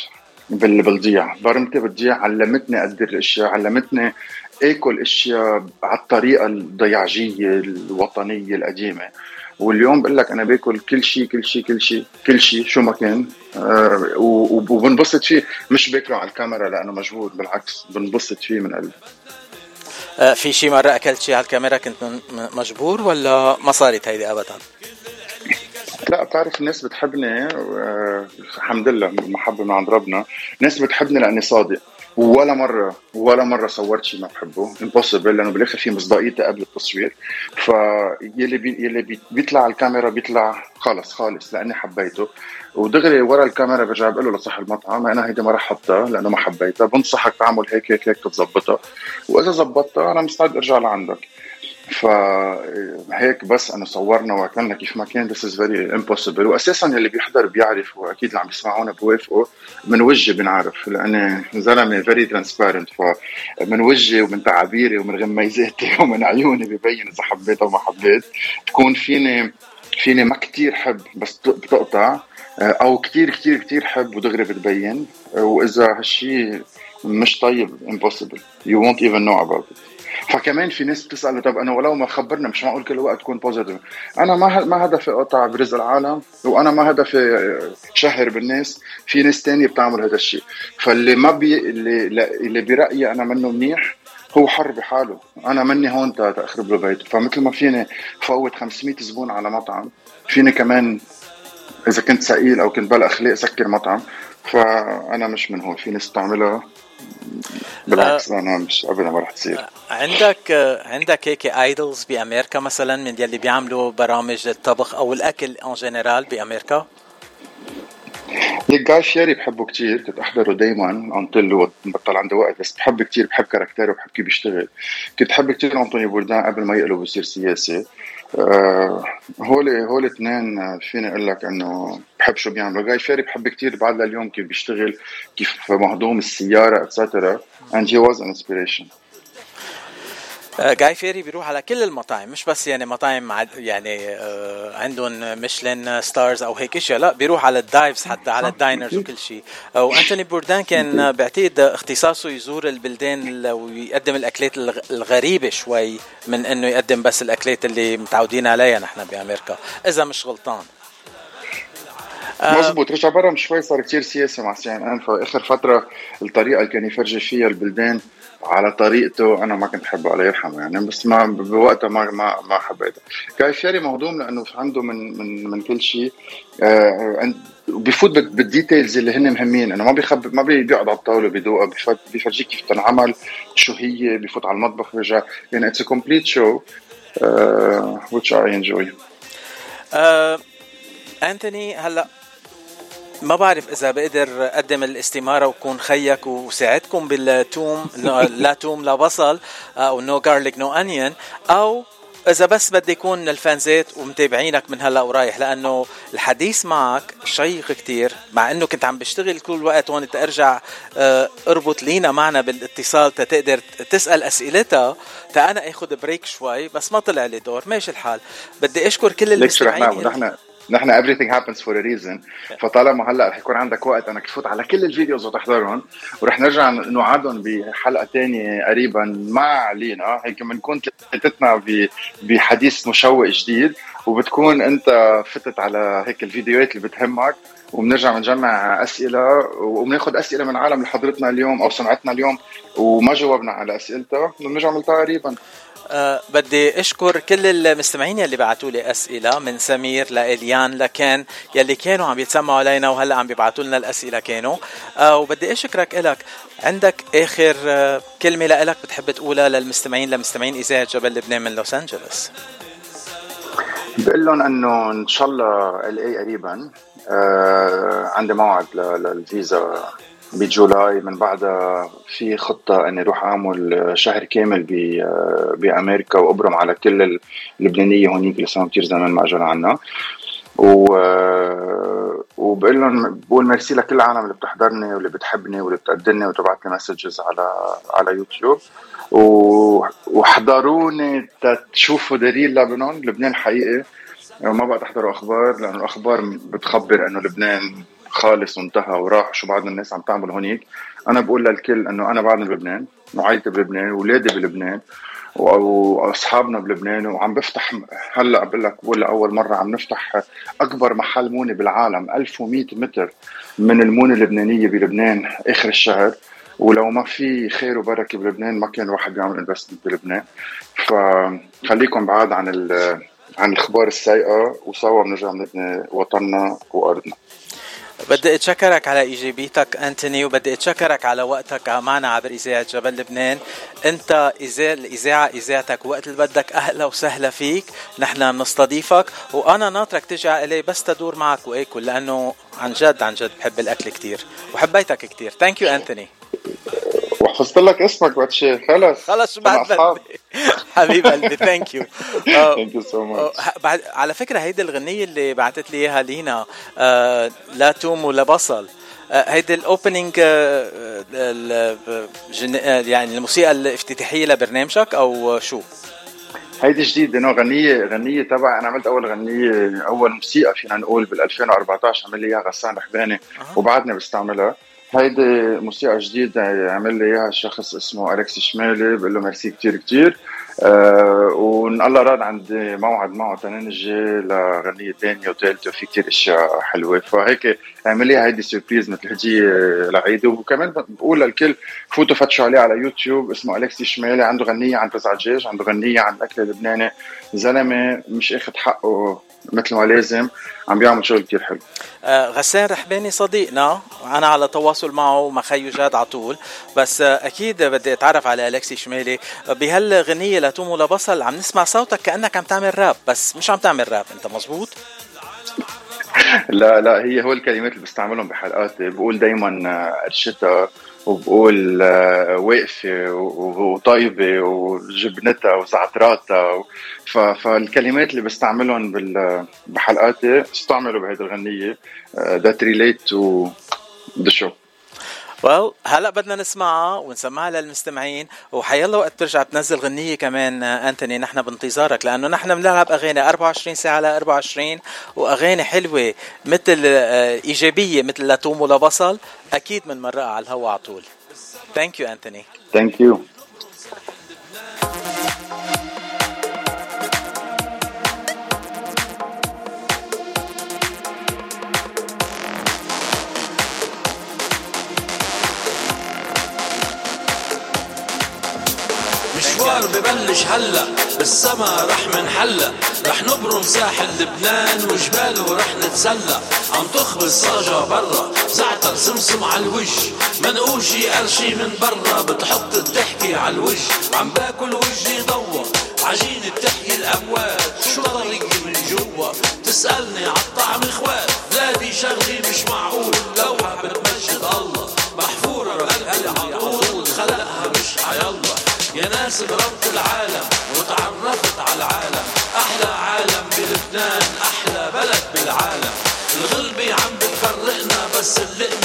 بالضيع برمتي بالضيع علمتني أقدر الأشياء علمتني اكل أشياء على الطريقة الضياجيه الوطنية القديمة. واليوم بقول لك أنا بأكل كل شيء كل شيء كل شيء كل شيء شو ما كان. أه وبنبسط فيه. مش باكله على الكاميرا لأنه مجهود بالعكس بنبسط فيه من قلبي. أه في شيء مرة أكلت شيء على الكاميرا كنت مجبور ولا ما صارت هيدي ابدا؟ لا بتعرف الناس بتحبني أه الحمد لله محبة من عند ربنا. الناس بتحبني لأني صادق. ولا مرة ولا مرة صورت شيء ما بحبه. impossible لأنه بالآخر في مصداقيتي قبل التصوير. فيلي بي يلي بي بيطلع على الكاميرا بيطلع خلص خالص لأني حبيته. ودغري ورا الكاميرا برجع بقول له لصاحب المطعم أنا هيدي ما رح أحطها لأنه ما حبيتها. بنصحك تعمل هيك هيك هيك تتظبطها وإذا زبطتها أنا مستعد أرجع لعندك. فهيك بس أنه صورنا وعملنا كيف ما كان. This is very impossible. واساسا اللي بيحضر بيعرف وأكيد اللي عم يسمعونا بوافقوا من وجهي بنعرف لأني زلمة very transparent. فمن وجهي ومن تعابيري ومن غميزاتي ومن عيوني ببين إذا حبيت أو ما حبيت بكون فيني فيني ما كتير حب بس بتقطع. أو كتير كتير كتير حب ودغري بتبين. وإذا هالشيء مش طيب you won't even know about it. فكمان في ناس بتسأل طب أنا ولو ما خبرنا مش معقول كل وقت تكون positive أنا ما ما هدفي أقطع برزق العالم وأنا ما هدفي شهر بالناس. في ناس تانية بتعمل هذا الشيء. فاللي ما بي اللي اللي برأيي أنا منه منيح هو حر بحاله. أنا مني هون تا أخرب له بيته فمثل ما فيني فوت 500 زبون على مطعم فيني كمان إذا كنت ثقيل أو كنت بلا اخلاق سكر مطعم. فأنا مش من هون. في ناس بتعملها. بالعكس أنا مش ابدا ما رح تصير. عندك عندك هيك idols بأمريكا مثلا من يلي بيعملوا برامج الطبخ أو الأكل in general بأمريكا؟ ليك جاي شيري بحبه كتير كنت أحضره دايما هلأ بطل عندي وقت بس بحب كتير بحب character ه وبحب كيف بيشتغل. كنت بحب كتير Anthony Bourdain قبل ما يقلب ويصير سياسي. هولي هولي اثنين فيني أقول لك إنه بحب شو بيعملوا جاي شيري بحب كتير بعد لليوم كيف بيشتغل كيف مهضوم السيارة etcetera and he was an inspiration. Guy Fieri بيروح على كل المطاعم مش بس يعني مطاعم يعني آه عندهم Michelin stars أو هيك إشياء لا بيروح على ال dives حتى على ال diners وكل شيء. و Anthony Bourdain كان بعتقد اختصاصه يزور البلدان ويقدم الأكلات الغريبة شوي من إنه يقدم بس الأكلات اللي متعودين عليها نحن بأمريكا إذا مش غلطان. مزبوط. رجع برا شوي صار كتير سياسي مع CNN فآخر فترة الطريقة اللي كان يفرجي فيها البلدان على طريقته أنا ما كنت أحبه الله يرحمه يعني بس ما بوقتها ما ما ما حبيته. Guy Fieri مهضوم لأنه عنده من من من كل شيء آه بفوت بال details اللي هن مهمين إنه ما بيخب ما بيقعد على الطاولة بيدوقها بيفرجيك كيف تنعمل شو هي بفوت على المطبخ بيرجع. يعني it's complete show which I enjoy. uh, أنتوني هلأ ما بعرف إذا بقدر أقدم الاستمارة وكون خيكن وساعدكم بالتوم لا توم لا بصل أو no garlic no onion أو إذا بس بدي يكون ال fanzات ومتابعينك من هلأ ورايح لأنه الحديث معك شيق كتير مع إنه كنت عم بشتغل كل الوقت هون ترجع اربط لينا معنا بالاتصال تقدر تسأل أسئلتها تا أنا آخذ break شوي بس ما طلع لي دور ماشي الحال. بدي أشكر كل المستمعين. نحن نحن everything happens for a reason. فطالما هلأ رح يكون عندك وقت أنك تفوت على كل ال videos وتحضرهم ورح نرجع نوعدهم بحلقة ثانية قريبا مع لينا. هيك بنكون ثلاثتنا بحديث مشوق جديد وبتكون أنت فتت على هيك الفيديوهات اللي بتهمك وبنرجع بنجمع أسئلة وبناخذ أسئلة من عالم اللي حضرتنا اليوم أو سمعتنا اليوم وما جاوبنا على أسئلتها بنرجع نلتقي قريبا. أه بدي أشكر كل المستمعين يلي بعثوا لي أسئلة من سمير لإليان لكان يلي كانوا عم يتسمعوا علينا وهلأ عم بيبعثوا لنا الأسئلة كانوا. أه وبدي أشكرك إلك. عندك آخر أه كلمة لك بتحب تقولها للمستمعين لمستمعين إذاعة جبل لبنان من لوس أنجلوس؟ بقول لهم إنه إن شاء الله الاقي قريبا عندي موعد للفيزا. ب July من بعدها في خطة أني أروح أعمل شهر كامل بأمريكا وأبرم على كل اللبنانية هونيك اللي صاروا كتير زمان مأجر عنا. و وبقول لهم بقول ميرسي لكل العالم اللي بتحضرني واللي بتحبني واللي بتقدرني وتبعت لي messages على على يوتيوب. وحضروني تشوفوا دليل لبنان. لبنان حقيقي. ما بقى تحضروا أخبار لأنه الأخبار بتخبر إنه لبنان خالص وانتهى وراح شو بعض الناس عم تعمل هونيك. أنا بقول للكل إنه أنا بعدني بلبنان وعائلتي بلبنان واولادي بلبنان وأصحابنا بلبنان وعم بفتح هلأ بقول لك بقول لأول مرة عم نفتح أكبر محل مونة بالعالم 1100 متر من المونة اللبنانية بلبنان آخر الشهر. ولو ما في خير وبركة بلبنان ما كان الواحد بيعمل انفستمنت بلبنان. فخليكم بعاد عن عن الأخبار السيئة وسوا بنرجع وطننا وأرضنا. بدي أتشكرك على إيجابيتك أنتوني وبدي أتشكرك على وقتك معنا عبر إذاعة جبل لبنان. أنت الإذاعة إذاعتك وقت اللي بدك أهلا وسهلا فيك. نحن بنستضيفك وأنا ناطرك تجي علي بس تدور معك واكل لأنه عن جد عن جد بحب الأكل كثير وحبيتك كثير thank you أنتوني. وحفظت لك اسمك وقت شيء. خلص خلص شو بعد حبيب قلبي thank you thank you so much بعد على فكرة هيدي الغنية اللي بعثت لي إياها لينا آه لا توم ولا بصل. آه، هيدي ال opening آه، يعني الموسيقى الافتتاحية لبرنامجك أو شو؟ هيدي جديدة إنه غنية غنية تبع أنا عملت أول غنية أول موسيقى فينا نقول بال 2014 عمل لي إياها غسان رحباني. وبعدني بستعملها. هيدي موسيقى جديدة عمل لي اياها شخص اسمه الكسي شمالي بقول له ميرسي كثير كثير آه وإن الله راد عندي موعد معه تنجي لغنية ثانية وثالثة وفي كثير أشياء حلوة. فهيك عمل لي هيدي surprise مثل هدية لعيد وكمان بقول للكل فوتوا فتشوا عليه على يوتيوب اسمه الكسي شمالي عنده غنية عن تسعة دجاج عنده غنية عن الاكل اللبناني زلمة مش أخذ حقه مثل ما لازم عم بيعمل شغل كثير حلو. آه غسان رحباني صديقنا وأنا على تواصل معه مع جاد على طول. بس آه أكيد بدي أتعرف على الكسي شمالي. بهالغنية لتوم ولا بصل. عم نسمع صوتك كأنك عم تعمل راب بس مش عم تعمل راب. انت مزبوط لا لا هي هو الكلمات اللي بستعملهم بحلقاتي. بقول دائما الشتاء وبقول آه، واقفة وطيبة وجبنتها وزعتراتها فالكلمات اللي بستعملهم بحلقاتي استعملوا بهيدي الغنية. that relate to the شو well, هلا بدنا نسمعها ونسمعها للمستمعين وحيلا وقت ترجع تنزل غنية كمان أنتوني نحن بانتظارك لأنه نحن بنلعب أغاني 24 ساعة على 24 وأغاني حلوة مثل آه، إيجابية مثل لا توم ولا بصل أكيد مرة على الهواء على طول. thank you أنتوني. ثانك يو ببلش هلا بالسما رح منحلى. رح نبرم ساحل لبنان وجباله رح نتسلى. عم تخبز صاجة برا زعتر سمسم على الوش منقوشي قرشي من برا بتحط الضحكة على الوش عم باكل وجهي ضوى عجينة بتحيي الأموات. شو طريقي من جوا؟ تسألني عالطعم إخوات. بلادي شغلي مش معقول لوحة بتمجد الله. محفورة بقلبي على طول خلقها مش عيالله. يا ناس بربط العالم وتعرفت على العالم. أحلى عالم بلبنان أحلى بلد بالعالم. الغلبة عم بتفرقنا بس اللقمة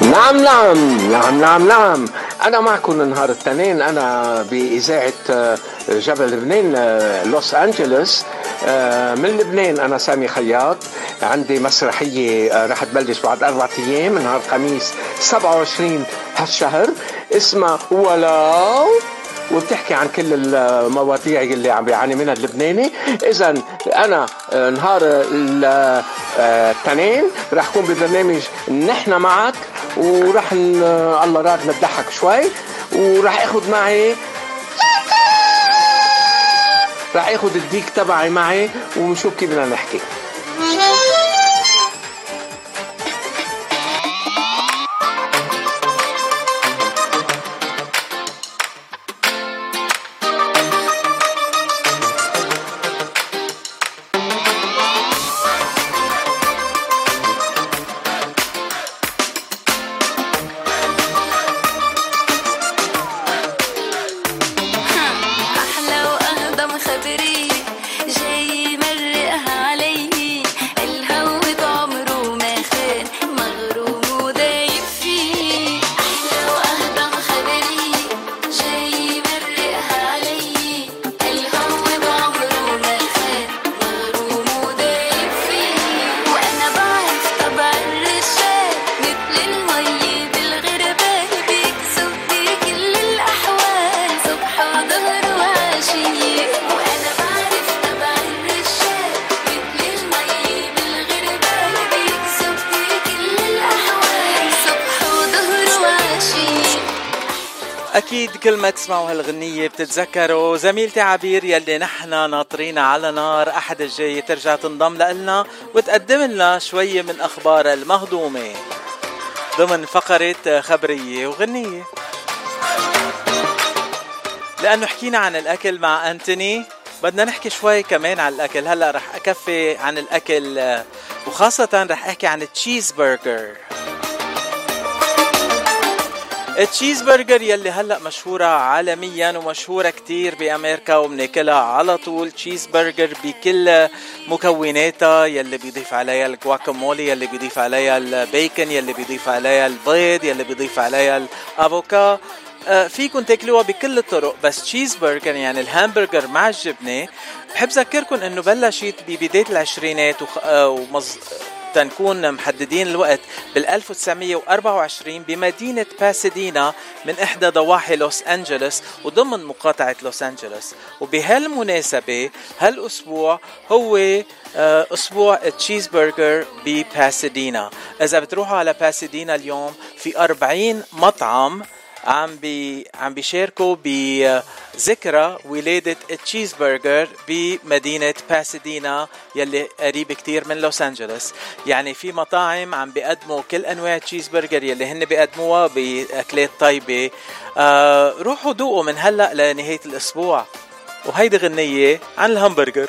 نعم نعم نعم نعم نعم. أنا معكم نهار الاثنين. أنا بإذاعة آه، جبل لبنان آه، لوس أنجلوس. آه، من لبنان أنا سامي خياط. عندي مسرحية رح تبلش بعد أربعة أيام نهار الخميس 27 هالشهر. اسمها ولو وبتحكي عن كل المواضيع اللي عم بيعاني منها اللبناني. إذا أنا آه، نهار الاثنين رح أكون ببرنامج نحن معك ورح الله راد نضحك شوي ورح آخذ معي رح آخذ الديك تبعي معي ونشوف كيف بدنا نحكي. بتتذكروا زميلتي عبير يلي نحن ناطرينا على نار أحد الجاي ترجع تنضم لنا وتقدم لنا شوية من أخبار المهضومة ضمن فقرة خبرية وغنية. لأنه حكينا عن الأكل مع أنتوني بدنا نحكي شوي كمان عن الأكل. هلأ رح أكفي عن الأكل وخاصة رح أحكي عن التشيز برجر التشيز برجر يلي هلأ مشهورة عالميا ومشهورة كتير بأمريكا وبناكلها على طول تشيز برجر بكل مكوناتها يلي بيضيف عليها الجواكامولي يلي بيضيف عليها البيكن يلي بيضيف عليها البيض يلي بيضيف عليها الأفوكا آه، فيكم تاكلوها بكل الطرق بس تشيز برجر يعني الهامبرجر مع الجبنة بحب ذكركم إنه بلشت ببداية العشرينات. آه، ومز... تنكون محددين الوقت بال 1924 بمدينة باسدينا من إحدى ضواحي لوس أنجلوس وضمن مقاطعة لوس أنجلوس. وبهالمناسبة هالأسبوع هو آه، أسبوع تشيز برجر بباسدينا إذا بتروحوا على باسدينا اليوم في 40 مطعم عم بي عم بيشاركوا بذكرى ولادة التشيز برجر بمدينة باسدينا يلي قريب كتير من لوس أنجلوس يعني في مطاعم عم بيقدموا كل أنواع التشيز برجر يلي هن بيقدموها بأكلات طيبة. آه روحوا دوقوا من هلأ لنهاية الأسبوع. وهيدي غنية عن الهمبرجر.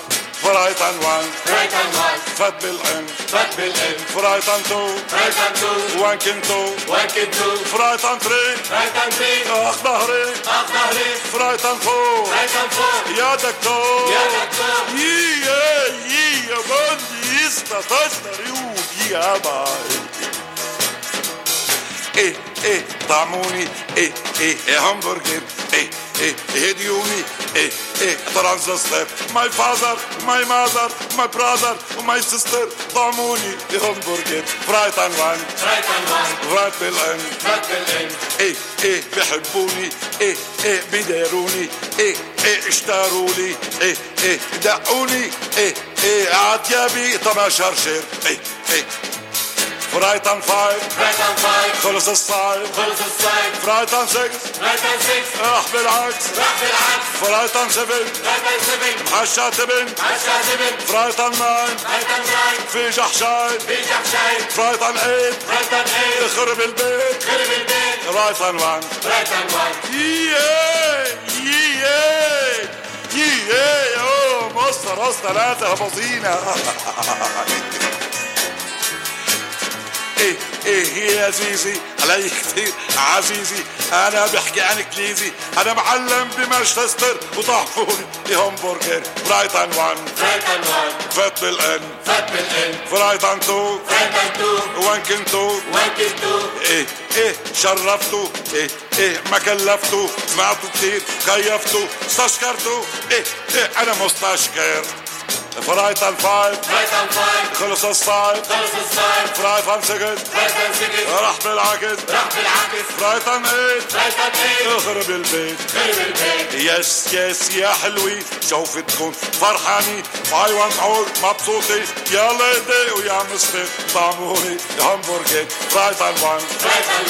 فرايتان وان فرايتان وان فات بالان فات بالان فرايتان تو فرايتان تو وان كنتو وان كنتو فرايتان تري فرايتان تري اخ ظهري اخ ظهري فرايتان فو فرايتان فو يا دكتور يا دكتور يي يي يا بندي استطشنا يا باي إيه إيه طعموني إيه إيه همبرجر إيه إيه هديوني إيه إيه ترانزستور ماي فازر ماي ماذر ماي براذر وماي سيستر طعموني همبرجر فرايت ان وان فرايت ان وان فرايت بالان فرايت بالان إيه إيه بحبوني إيه إيه بداروني إيه إيه اشتروا لي إيه إيه دعوني إيه إيه عتيابي طب شرشر إيه إيه فرايت ان فايف فرايت ان فايف خلص الصايف خلص الصيف فرايت ان سكس فرايت ان سكس راح بالعكس راح بالعكس فرايت ان سفن فرايت ان سفن محشى تبن محشى تبن فرايت ان ناين فرايت ان ناين في جحشاي في جحشاي فرايت ان ايت فرايت ان ايت خرب البيت خرب البيت رايت ان وان رايت ان وان ياه ياه ياه اوه مصر راس ثلاثة بزينة إيه إيه يا زيزي علي كتير عزيزي أنا بحكي عن كليزي أنا معلم بمانشستر وطعموني همبرجر برايتن 1 برايتن 1 فت بالإن فت بالإن برايتن 2 برايتن 2 وانكن 2 وانكن 2 إيه إيه شرفتوا إيه إيه ما كلفتوا سمعتوا كتير كيفتوا استشكرتوا إيه إيه أنا مستشكر. فرايتن 5 برايتن 5 خلص الصايد خلص الصايد فرايتن 6 برايتن 6 راح بالعكس راح بالعكس فرايتن 8 برايتن 8 اخرب البيت خرب البيت يس يس يا حلوي شوفتكم فرحاني باي وان اور مبسوطي يا ليدي ويا مستر طعموني همبرجر برايتن 1 برايتن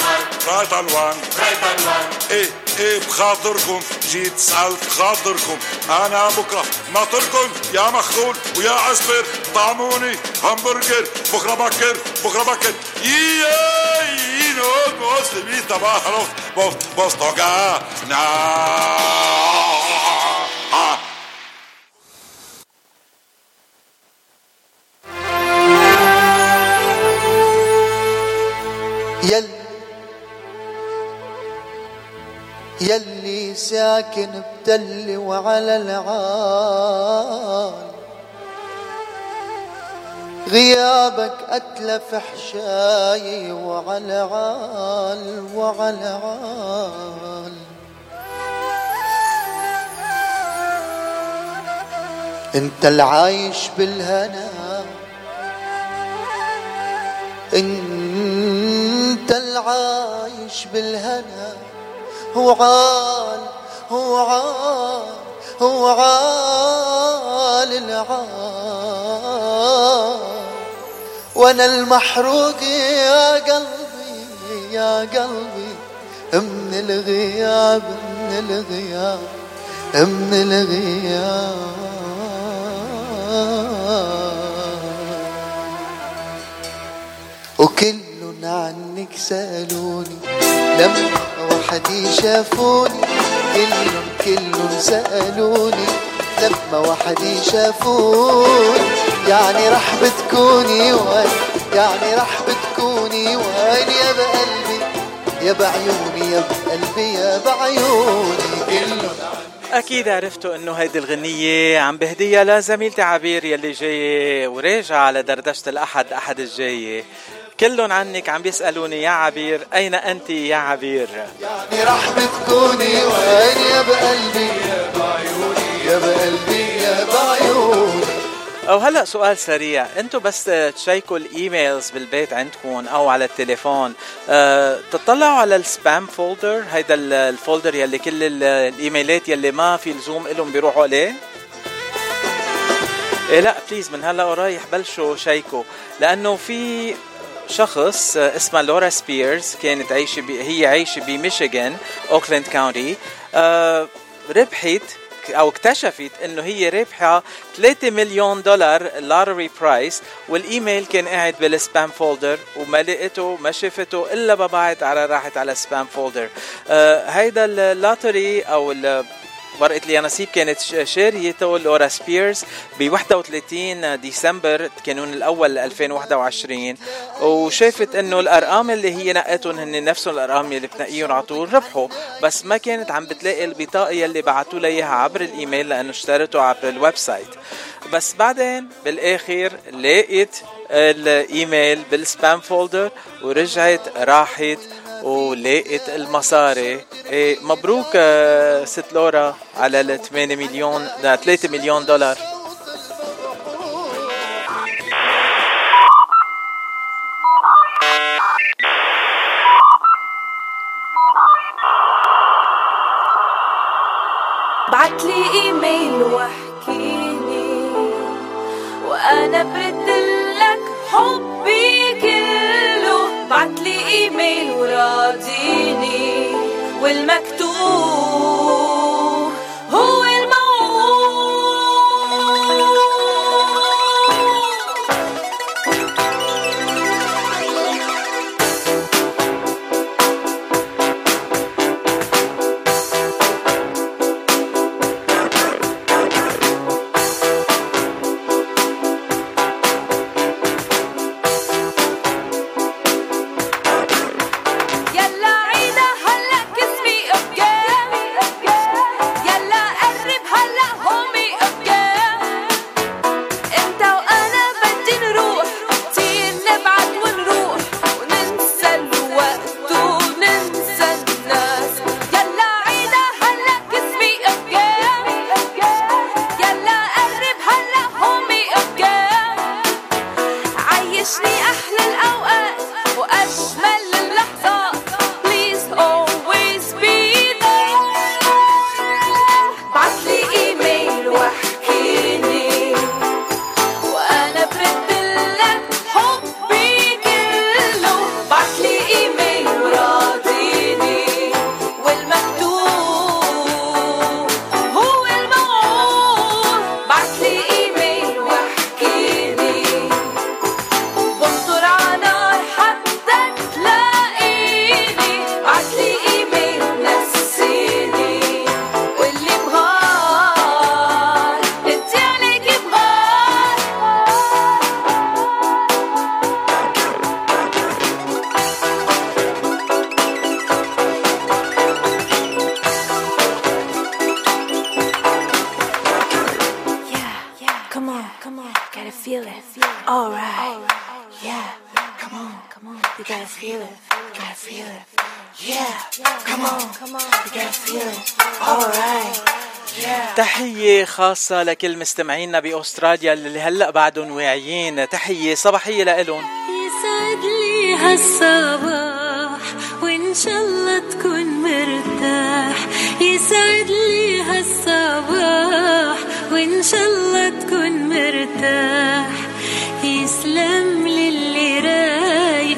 1 برايتن 1 برايتن 1 إيه إيه بخاطركم جيت سألت خاطركم أنا بكره ناطركم يا مخلول ويا عسبر طعموني همبرجر بكره بكر بكره بكر يي نوت يلي ساكن بتل وعلى العال غيابك أتلف حشاي وعلى عال وعلى عال. انت العايش بالهنا. انت العايش بالهنا. هو عال هو عال هو عال العال. وأنا المحروق يا قلبي يا قلبي من الغياب من الغياب من الغياب. وكل عنك سألوني لما وحدي شافوني كلهم كلهم سألوني لما وحدي شافوني. يعني رح بتكوني وين؟ يعني رح بتكوني وين يا بقلبي؟ يا بعيوني يا بقلبي يا بعيوني. كلهم أكيد عرفتوا إنه هيدي الغنية عم بهديها لزميلتي عبير يلي جاية وراجعة على دردشة الأحد أحد الجاية. كلهم عنك عم بيسألوني يا عبير أين أنت؟ يا عبير. يعني رح بتكوني وين؟ يا بقلبي يا بعيوني يا بقلبي يا بعيوني. أو هلا سؤال سريع أنتم بس تشيكوا ال emails بالبيت عندكم أو على التليفون أه تطلعوا على ال spam folder؟ هيدا ال folder يلي كل الإيميلات يلي ما في لزوم لهم بيروحوا عليه؟ إيه لا please من هلا ورايح بلشوا شيكوا لأنه في شخص اسمها لورا سبيرز كانت عايشة هي عايشة بميشيغان Oakland County. آه ربحت أو اكتشفت إنه هي رابحه 3 مليون دولار lottery prize وال email كان قاعد بال spam folder وما لقيته ما شافته إلا ببعت على راحت على folder آه هيدا ال lottery أو ورقة اليانسيب كانت شاريته لورا سبيرز ب 31 ديسمبر كانون الأول 2021 وشافت إنه الأرقام اللي هي نقتهم هن نفسهم الأرقام اللي بتنقيهم على طول ربحوا. بس ما كانت عم بتلاقي البطاقة يلي بعتوا لها إياها عبر الإيميل لأنه اشترته عبر ال website بس بعدين بالآخر لقيت ال email بال spam folder ورجعت راحت ولقيت المصاري. إيه مبروك ست لورا على ال 8 مليون 3 مليون دولار. بعتلي إيميل واحكيلي وأنا بردلك حبي كله. بعتلي ايميل وراضيني والمكتوب خاصة لكل مستمعينا بأستراليا اللي هلأ بعدهم واعيين. تحية صباحية لإلهم. يسعد لي هالصباح وإن شاء الله تكون مرتاح. يسعد لي هالصباح وإن شاء الله تكون مرتاح. يسلم للي رايق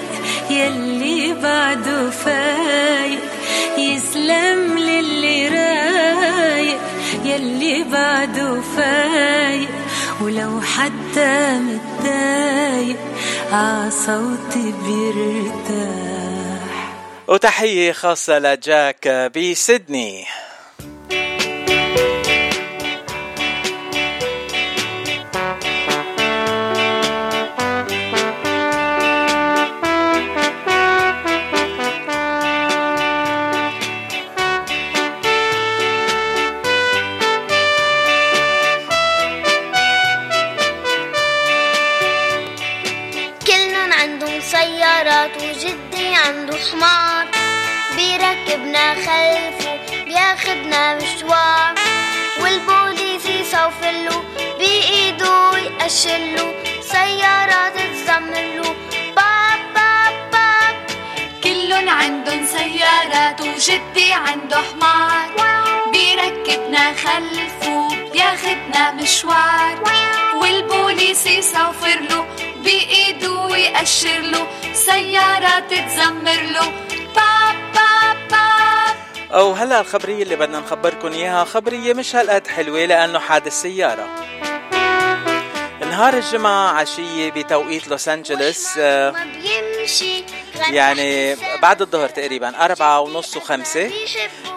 يلي بعده فايق. يسلم للي رايق. يلي بعده فايق ولو حتى متضايق عصوتي بيرتاح. وتحية خاصة لجاك بسيدني يقشله سيارات تزمله باب باب باب. كلن عندن سيارات وجدي عنده حمار. بيركبنا خلفه بياخدنا مشوار. والبوليس يصوفر له بإيده ويأشر له سيارات تزمر له باب باب باب. أو هلا الخبرية اللي بدنا نخبركم إياها خبرية مش هالقد حلوة لأنه حادث سيارة. نهار الجمعة عشية بتوقيت لوس أنجلوس. ما بيمشي. يعني بعد الظهر تقريبا أربعة ونص وخمسة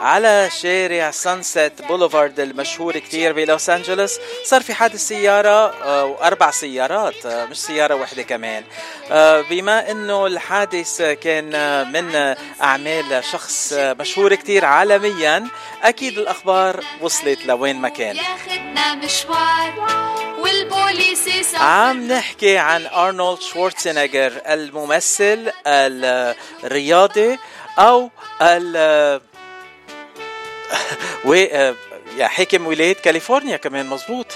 على شارع سانسيت بوليفارد المشهور كتير بلوس أنجلوس. صار في حادث سيارة آه، وأربع سيارات آه، مش سيارة واحدة كمان. آه، بما أنه الحادث كان من أعمال شخص مشهور كتير عالميا أكيد الأخبار وصلت لوين ما كان. عم نحكي عن أرنولد شوارتزنيجر الممثل الرياضي أو ال و يا حاكم ولاية كاليفورنيا كمان مزبوط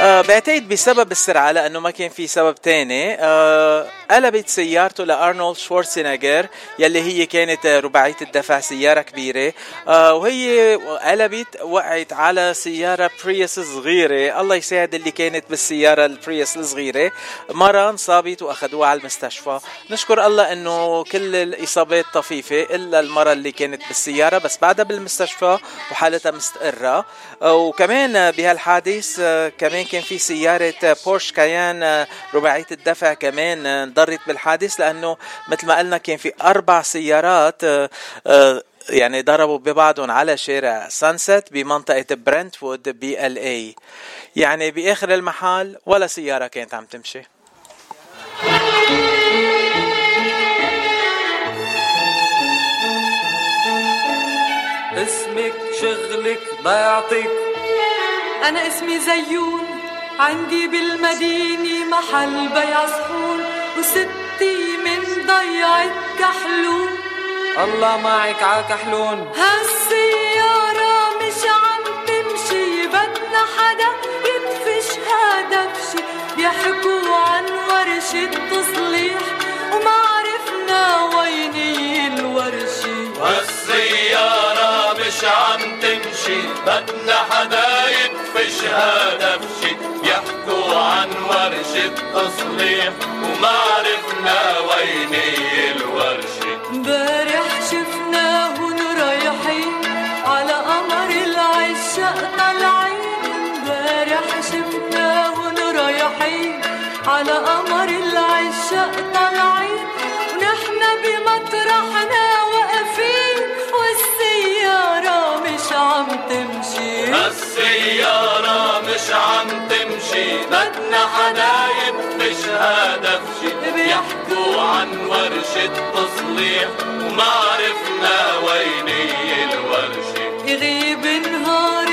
آه بعتقد بسبب السرعة لأنه ما كان في سبب تاني. آه قلبت سيارته لأرنولد شوارتزنيجر يلي هي كانت رباعية الدفع سيارة كبيرة. آه وهي قلبت وقعت على سيارة Prius صغيرة الله يساعد اللي كانت بالسيارة ال Prius الصغيرة. مرة انصابت وأخذوها على المستشفى. نشكر الله أنه كل الإصابات طفيفة إلا المرة اللي كانت بالسيارة بس بعدها بالمستشفى وحالتها مستقرة. وكمان بهالحادث كمان كان في سيارة Porsche Cayenne آه، رباعية الدفع كمان آه، انضرت بالحادث لأنه مثل ما قلنا كان في أربع سيارات آه، يعني ضربوا ببعضهم على شارع Sunset بمنطقة Brentwood بي LA. يعني بآخر المحل ولا سيارة كانت عم تمشي. اسمك شغلك ضيعتك أنا اسمي زيون. عندي بالمدينة محل بيع صحون وستي من ضيعة كحلون الله معك عكحلون هالسيارة مش عم تمشي بدنا حدا يدفش هذا بشي بيحكوا عن ورشة تصليح وما عرفنا وين هي الورشة والسيارة مش عم تمشي بدنا حدا يدفش هذا بشي يحكوا عن ورشة تصليح وما عرفنا وين بدنا حدا يدفش هذا بشي بيحكوا عن ورشة تصليح وما عرفنا وين الورشة يغيب نهار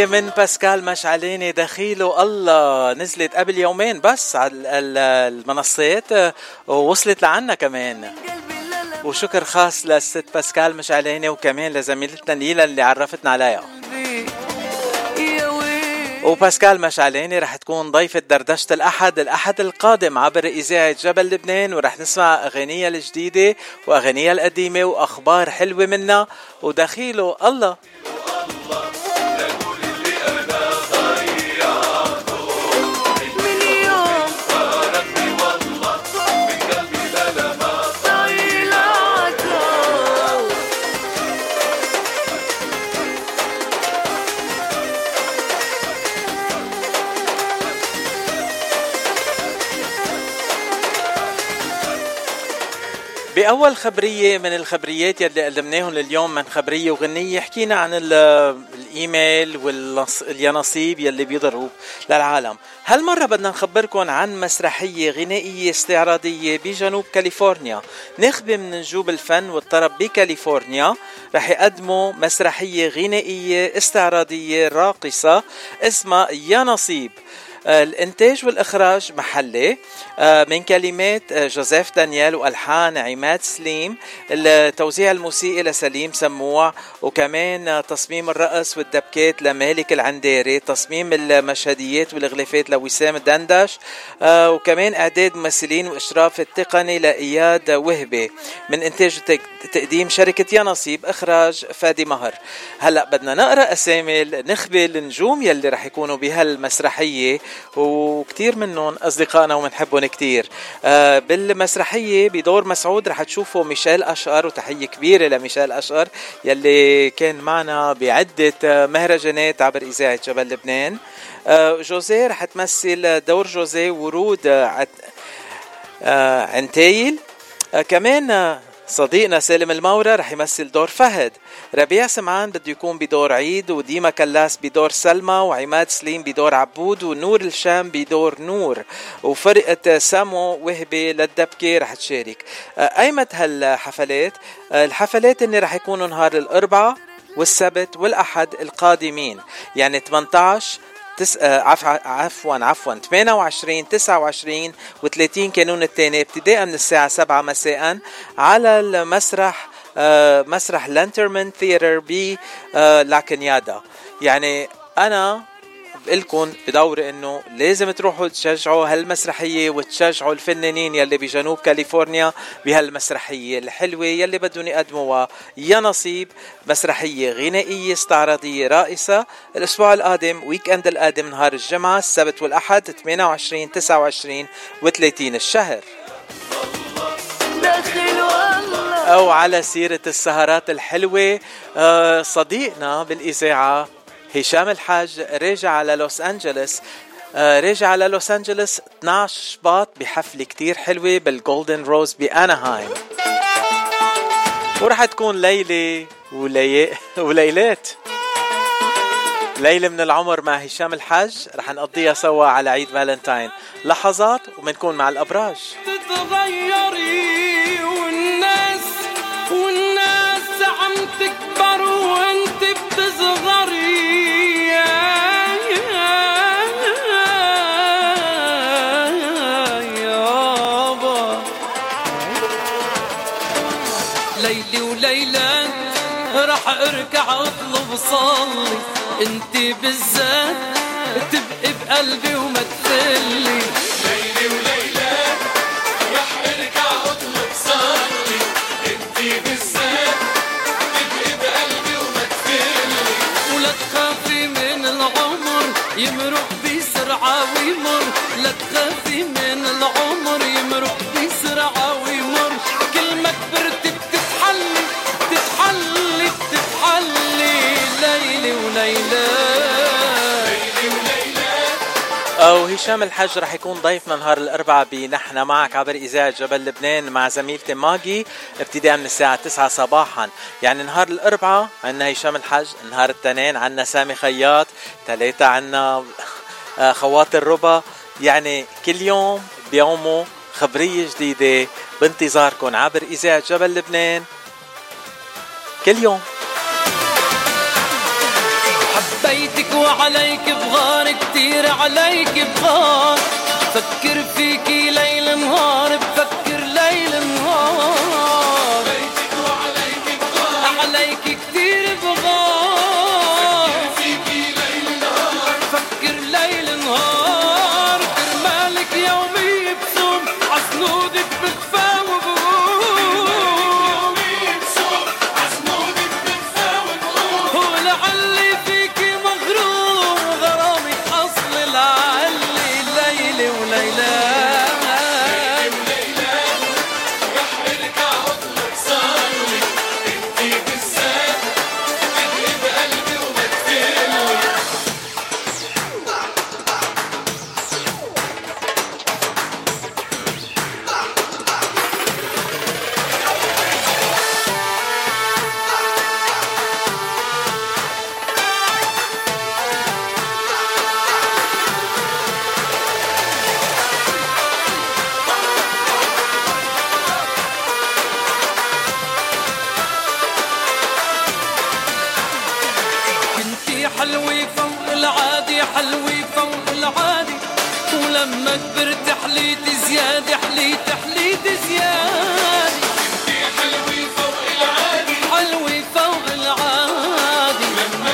جديدة من باسكال مشعلاني دخيله الله نزلت قبل يومين بس على ال- ال- المنصات ووصلت لعنا كمان. وشكر خاص للست باسكال مشعلاني وكمان لزميلتنا ليلى اللي عرفتنا عليها. وباسكال مشعلاني رح تكون ضيفة دردشة الأحد الأحد القادم عبر إذاعة جبل لبنان. ورح نسمع أغانيها الجديدة وأغانيها القديمة وأخبار حلوة منها. ودخيله الله بأول خبرية من الخبريات يلي قدمناهم اليوم من خبرية وغنية حكينا عن ال- الإيميل واليانصيب يلي بيضروا للعالم. هالمرة بدنا نخبركم عن مسرحية غنائية استعراضية بجنوب كاليفورنيا. نخبة من نجوم الفن والطرب بكاليفورنيا. رح يقدموا مسرحية غنائية استعراضية راقصة اسمها يا نصيب آه، الإنتاج والإخراج محلي. آه، من كلمات آه، جوزيف دانيال وألحان عماد سليم. التوزيع الموسيقي لسليم سموع. وكمان تصميم الرقص والدبكات لمالك العنديري تصميم المشهديات والغلافات لوسام دندش. وكمان إعداد ممثلين وإشراف التقني لإياد وهبي. من إنتاج وتقديم شركة يا نصيب إخراج فادي مهر. هلأ بدنا نقرأ أسامي النخبه النجوم يلي رح يكونوا بهالمسرحية. وكتير منهم أصدقائنا وبنحبهم كتير. آه بالمسرحية بدور مسعود رح تشوفوا ميشيل أشقر وتحية كبيرة لميشيل أشقر يلي كان معنا بعدة آه، مهرجانات عبر إذاعة جبل لبنان. آه جوزيه رح تمثل دور جوزيه ورود آه عنتايل كمان صديقنا سالم المورة رح يمثل دور فهد. ربيع سمعان بده يكون بدور عيد وديما كلاس بدور سلمى وعماد سليم بدور عبود ونور الشام بدور نور. وفرقة سامو وهبة للدبكة رح تشارك. أيمت هالحفلات؟ الحفلات اللي رح يكونوا نهار الأربعاء والسبت والأحد القادمين. يعني 18 تس... آه، عف... عفوا عفوا. 28 29 و30 كانون الثاني ابتداء من الساعة 7 مساء على المسرح آه، مسرح لانترمان ثياتر لاكنيادا يعني أنا بقلكن بدوري إنه لازم تروحوا تشجعوا هالمسرحية وتشجعوا الفنانين يلي بجنوب كاليفورنيا بهالمسرحية الحلوة يلي بدهم يقدموها. يا نصيب مسرحية غنائية استعراضية رائسة. الأسبوع القادم weekend القادم نهار الجمعة السبت والأحد 28 29 و30 الشهر. والله أو على سيرة السهرات الحلوة آه، صديقنا بالإذاعة هشام الحاج راجع على لوس انجلوس آه، راجع على لوس انجلوس 12 شباط بحفلة كتير حلوة بال Golden Rose بأناهايم. ورح تكون ليلة ولي... وليلات. ليلة من العمر مع هشام الحاج رح نقضيها سوا على عيد فالنتاين. لحظات وبنكون مع الأبراج. تتغيري والناس والناس عم تكبر وانت بتصغري يابا. ليلي وليلى راح أركع أطلب صلي أنت بالذات تبقي بقلبي وما تفلي العمر أو هشام الحج رح يكون ضيفنا نهار الأربعاء بنحن معك عبر إذاعة جبل لبنان مع زميلتي ماجي ابتداء من الساعة 9 صباحا. يعني نهار الأربعاء عنا هشام الحج نهار الاثنين عنا سامي خياط ثلاثة عنا آه، خواطر ربا. يعني كل يوم بيومه خبرية جديدة بانتظاركم عبر إذاعة جبل لبنان. كل يوم. حبيتك وعليك بغار كتير عليك بغار. فكر فيكي ليل نهار بفكر ولما كبرت حليت زيادة حليت حليت زيادة كنتي حلوة فوق العادي. حلوة فوق العادي لما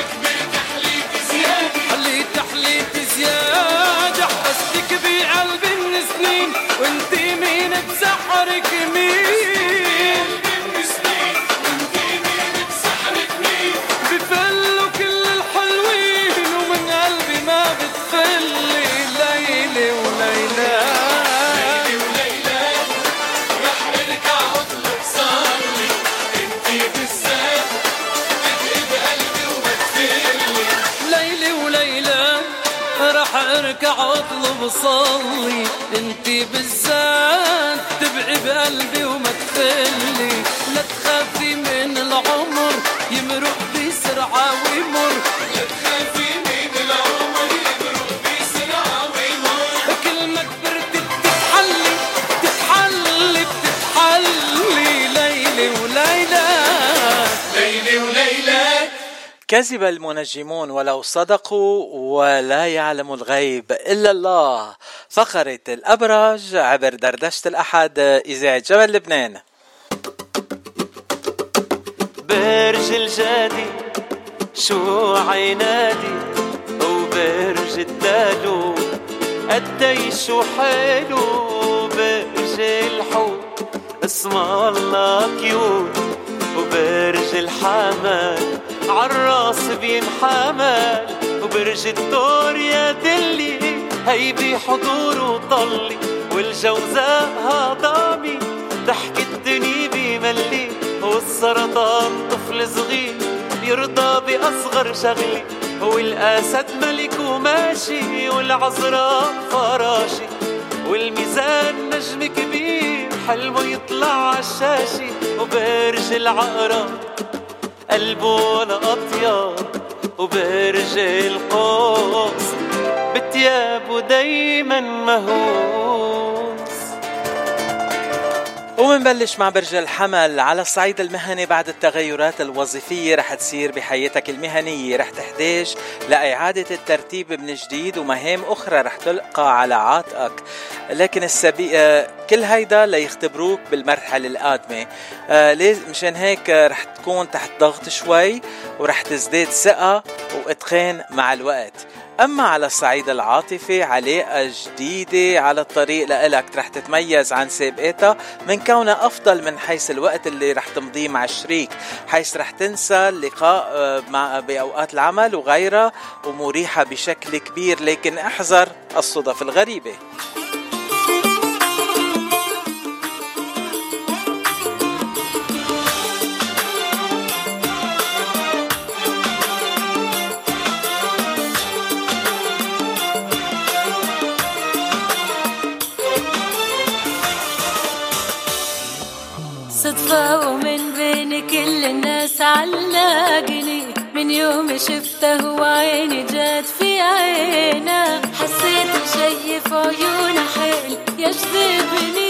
حليت زيادة حليت حليت حبستك بقلبي من سنين وانتي مين مين؟ بالذات تبعي بقلبي وما تفلي لا تخافي من العمر يمرق بسرعة ويمر. لا تخافي من العمر يمرق بسرعة ويمر. ما كبرت بتتحلي بتتحلي بتتحلي ليلي ليلي كذب المنجمون ولو صدقوا ولا يعلم الغيب إلا الله. فقرة الأبرج عبر دردشة الأحد إذاعة جبل لبنان. برج الجادي شو عينادي؟ وبرج الدالو قديش حلو برج الحوت اسم الله كيوت. وبرج الحمل عالراس بينحمل. وبرج الدور يا دلي هيدي حضور وطلي والجوزاء هضامي. ضحك الدنيا بملي والسرطان طفل صغير. بيرضى بأصغر شغلي والأسد ملك وماشي والعذراء فراشي. والميزان نجم كبير حلمه يطلع عالشاشة وبرج العقرب قلبه لأطيب وبرج القوس بتيابه دايما مهووس. ومنبلش مع برج الحمل على الصعيد المهني بعد التغيرات الوظيفية رح تصير بحياتك المهنية. رح تحتاج لإعادة الترتيب من جديد ومهام أخرى رح تلقى على عاتقك لكن السبي... آه، كل هيدا ليختبروك بالمرحلة القادمة. آه، مشان هيك رح تكون تحت ضغط شوي ورح تزداد ثقة وإتقان مع الوقت. أما على الصعيد العاطفي علاقة جديدة على الطريق لإلك رح تتميز عن سابقتها من كونها أفضل من حيث الوقت اللي رح تمضيه مع الشريك حيث رح تنسى اللقاء آه، مع بأوقات العمل وغيرها ومريحة بشكل كبير لكن أحذر الصدف الغريبة. علقني من يوم شفته وعيني جات في عينه. حسيت شي في عيونه حيل يجذبني.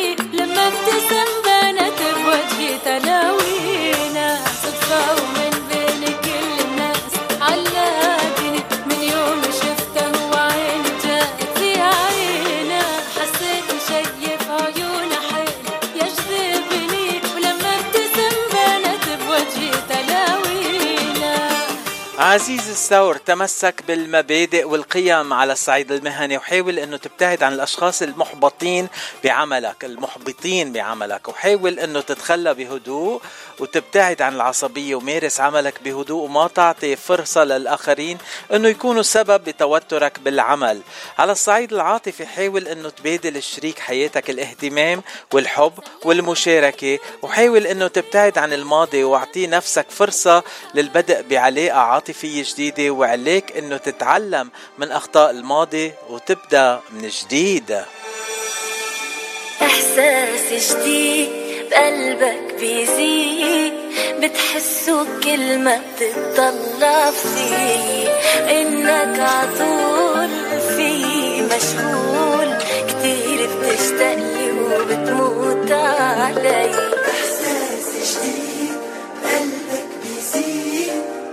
عزيز الثور تمسك بالمبادئ والقيم على الصعيد المهني. وحاول أنه تبتعد عن الأشخاص المحبطين بعملك المحبطين بعملك. وحاول أنه تتخلى بهدوء وتبتعد عن العصبية ومارس عملك بهدوء وما تعطي فرصة للآخرين إنه يكونوا سبب بتوترك بالعمل. على الصعيد العاطفي حاول إنه تبادل الشريك حياتك الاهتمام والحب والمشاركة وحاول إنه تبتعد عن الماضي واعطي نفسك فرصة للبدء بعلاقة عاطفية جديدة وعليك إنه تتعلم من أخطاء الماضي وتبدأ من جديد. إحساس جديد. بقلبك بيزيد بتحسه كل ما بتطلع فيه. إنك عطول فيه مشغول كتير بتشتاقلي وبتموت علي. إحساس جديد بقلبك بيزيد.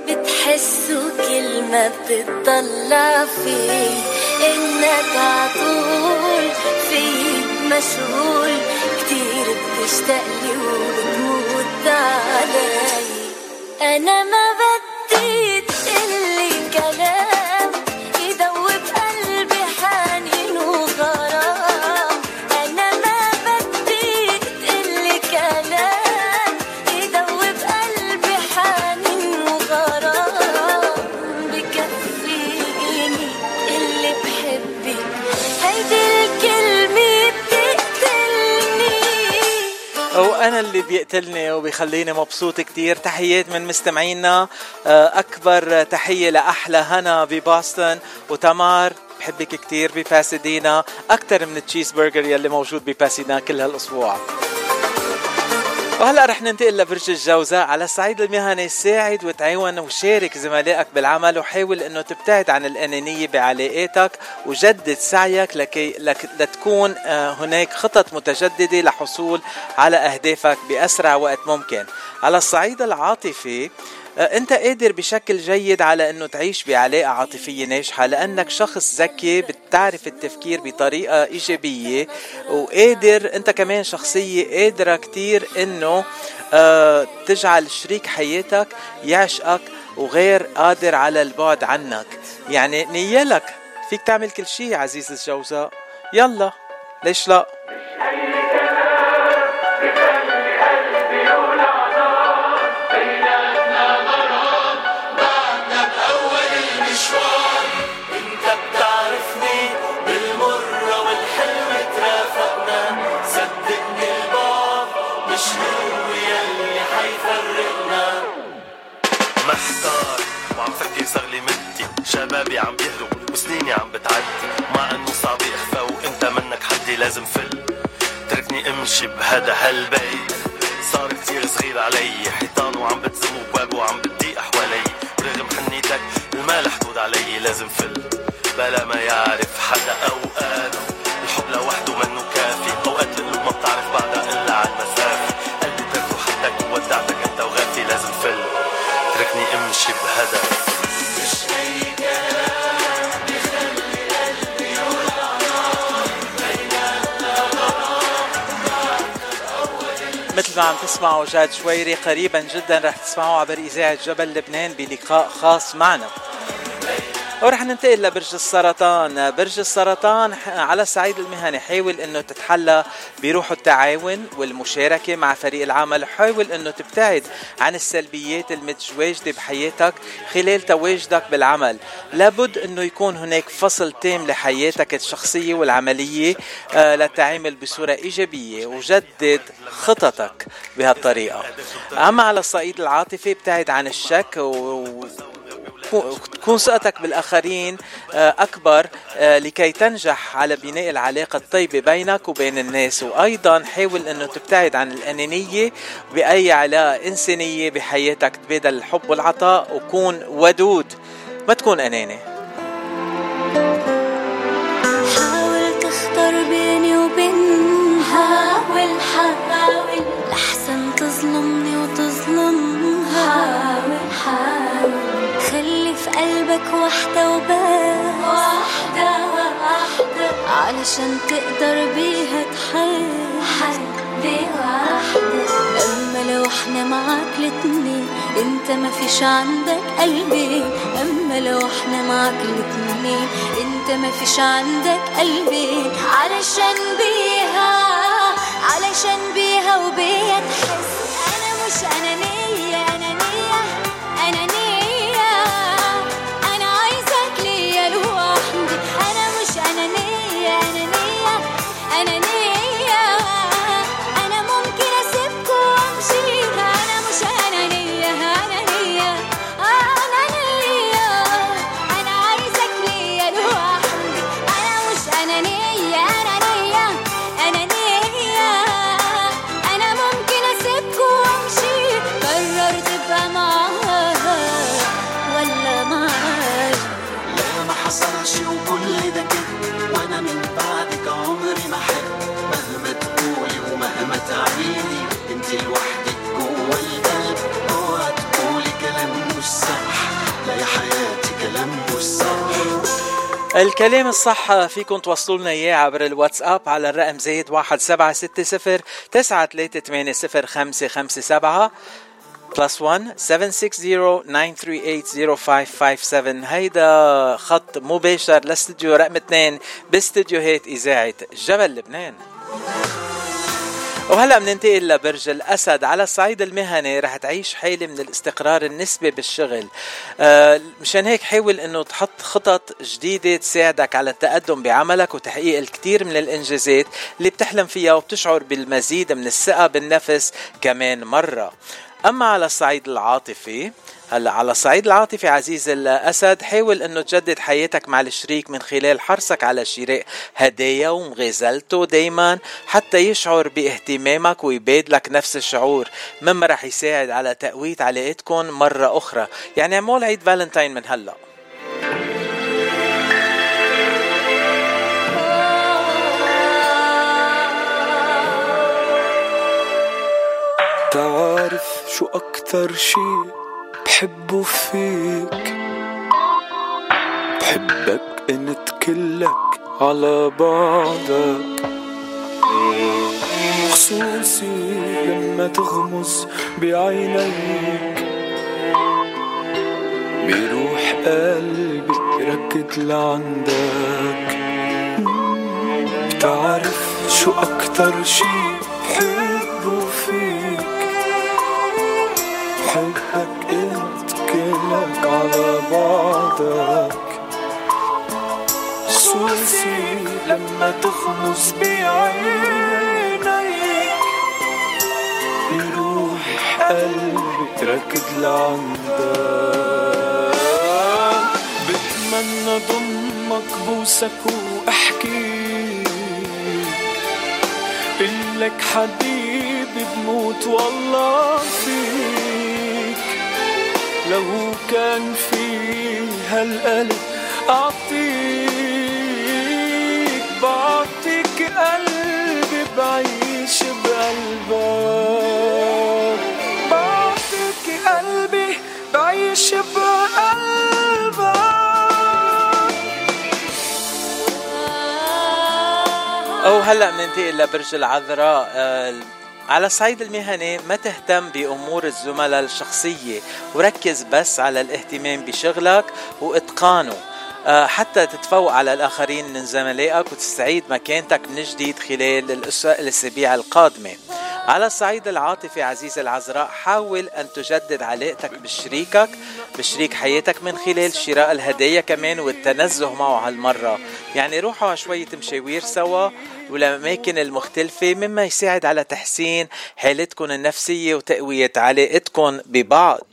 بتحسه كل ما بتطلع فيه. إنك عطول فيه مشغول كتير بتشتاقلي وبتموت علي. أنا ما بدي تقلي كلام وأنا اللي بيقتلني وبيخليني مبسوط كتير. تحيات من مستمعينا. آه، أكبر تحية لأحلى هنا ببoston وتمار بحبك كتير بباسدينا أكثر من التشيز برجر يلي موجود بباسدينا كل هالأسبوع. وهلا رح ننتقل لبرج الجوزاء على الصعيد المهني ساعد وتعاون وشارك زملائك بالعمل وحاول إنه تبتعد عن الأنانية بعلاقاتك وجدد سعيك لكي لك لتكون آه، هناك خطط متجددة لحصول على أهدافك بأسرع وقت ممكن. على الصعيد العاطفي انت قادر بشكل جيد على انه تعيش بعلاقة عاطفية ناجحة لأنك شخص ذكي بتعرف التفكير بطريقة إيجابية وقادر انت كمان شخصية قادرة كتير انه آه، تجعل شريك حياتك يعشقك وغير قادر على البعد عنك. يعني نيالك فيك تعمل كل شيء عزيز الجوزاء. يلا ليش لا؟ عم بتعدي مع إنه صعب اخفى وانت منك حدي لازم فل. تركني امشي بهذا هالبيت. صار كتير صغير علي. حيطان وعم بتزم وبواب وعم بتضيق حوالي. رغم حنيتك المال حدود علي لازم فل. بلا ما يعرف حدا اوقات مثل ما عم تسمعوا جاد شويري قريبا جدا رح تسمعوا عبر إذاعة جبل لبنان بلقاء خاص معنا. ورح ننتقل لبرج السرطان. برج السرطان على الصعيد المهني حاول إنه تتحلى بروح التعاون والمشاركة مع فريق العمل. حاول إنه تبتعد عن السلبيات المتواجدة بحياتك خلال تواجدك بالعمل. لابد إنه يكون هناك فصل تام لحياتك الشخصية والعملية آه، للتعامل بصورة إيجابية وجدد خططك بهالطريقة. أما على الصعيد العاطفي ابتعد عن الشك و... تكون ثقتك بالآخرين آه، أكبر آه، لكي تنجح على بناء العلاقة الطيبة بينك وبين الناس. وأيضا حاول إنه تبتعد عن الأنانية بأي علاقة إنسانية بحياتك تبادل الحب والعطاء وكون ودود. ما تكون أناني. حاول تختار بيني وبينها حاول حاول لحسن تظلمني وتظلمها حاول حاول قلبك وحدة وبس. واحدة واحدة علشان تقدر بيها تحب. حد واحدة أما لو إحنا معاك الاتنين انت ما فيش عندك قلبين أما لو إحنا معاك الاتنين انت ما فيش عندك قلبين علشان بيها علشان بيها وبيها تحس. أنا مش انانية الكلام الصح فيكم توصلوا لنا إياه عبر الواتساب على الرقم زايد واحد سبعة ستة صفر تسعة ثلاثة ثمانية صفر خمسة خمسة سبعة بلس 1 760 هيدا خط مباشر لاستديو رقم 2 باستديوهات إذاعة جبل لبنان. وهلا بننتقل لبرج الأسد على الصعيد المهني. رح تعيش حاله من الاستقرار النسبي بالشغل. آه مشان هيك حاول إنه تحط خطط جديدة تساعدك على التقدم بعملك وتحقيق الكثير من الإنجازات اللي بتحلم فيها وبتشعر بالمزيد من الثقة بالنفس كمان مرة. أما على الصعيد العاطفي هلا على الصعيد العاطفي عزيز الأسد حاول إنه تجدد حياتك مع الشريك من خلال حرصك على شراء هدايا ومغازلته دايما حتى يشعر باهتمامك ويبادلك نفس الشعور. مما رح يساعد على تقوية علاقتكم مرة أخرى. يعني اعمل عيد فالنتاين من هلأ. تعرف شو أكتر شي بحبه فيك. بحبك انت كلك على بعضك. خصوصي لما تغمز بعينيك. بيروح قلبي ركض لعندك. بتعرف شو أكتر شي بحبه فيك. بحبك على بعضك لما تغمز بعينيك. يروح قلبي ركض لعندك. بتمنى ضمك بوسك واحكي قلك حبيبي بموت والله فيك. لو كان في هالقلب. أعطيك بعطيك قلبي بعيش بقلبك. بعطيك قلبي بعيش بقلبك. أو هلأ بننتقل لبرج العذراء آه، على الصعيد المهني ما تهتم بأمور الزملاء الشخصية. وركز بس على الاهتمام بشغلك وإتقانه. آه، حتى تتفوق على الآخرين من زملائك وتستعيد مكانتك من جديد خلال الأس- الأسابيع القادمة. على الصعيد العاطفي عزيز العذراء حاول أن تجدد علاقتك بشريكك بشريك حياتك من خلال شراء الهدايا كمان والتنزه معه هالمرة. يعني روحوا على شوية مشاوير سوا والأماكن المختلفة مما يساعد على تحسين حالتكم النفسية وتقوية علاقتكم ببعض.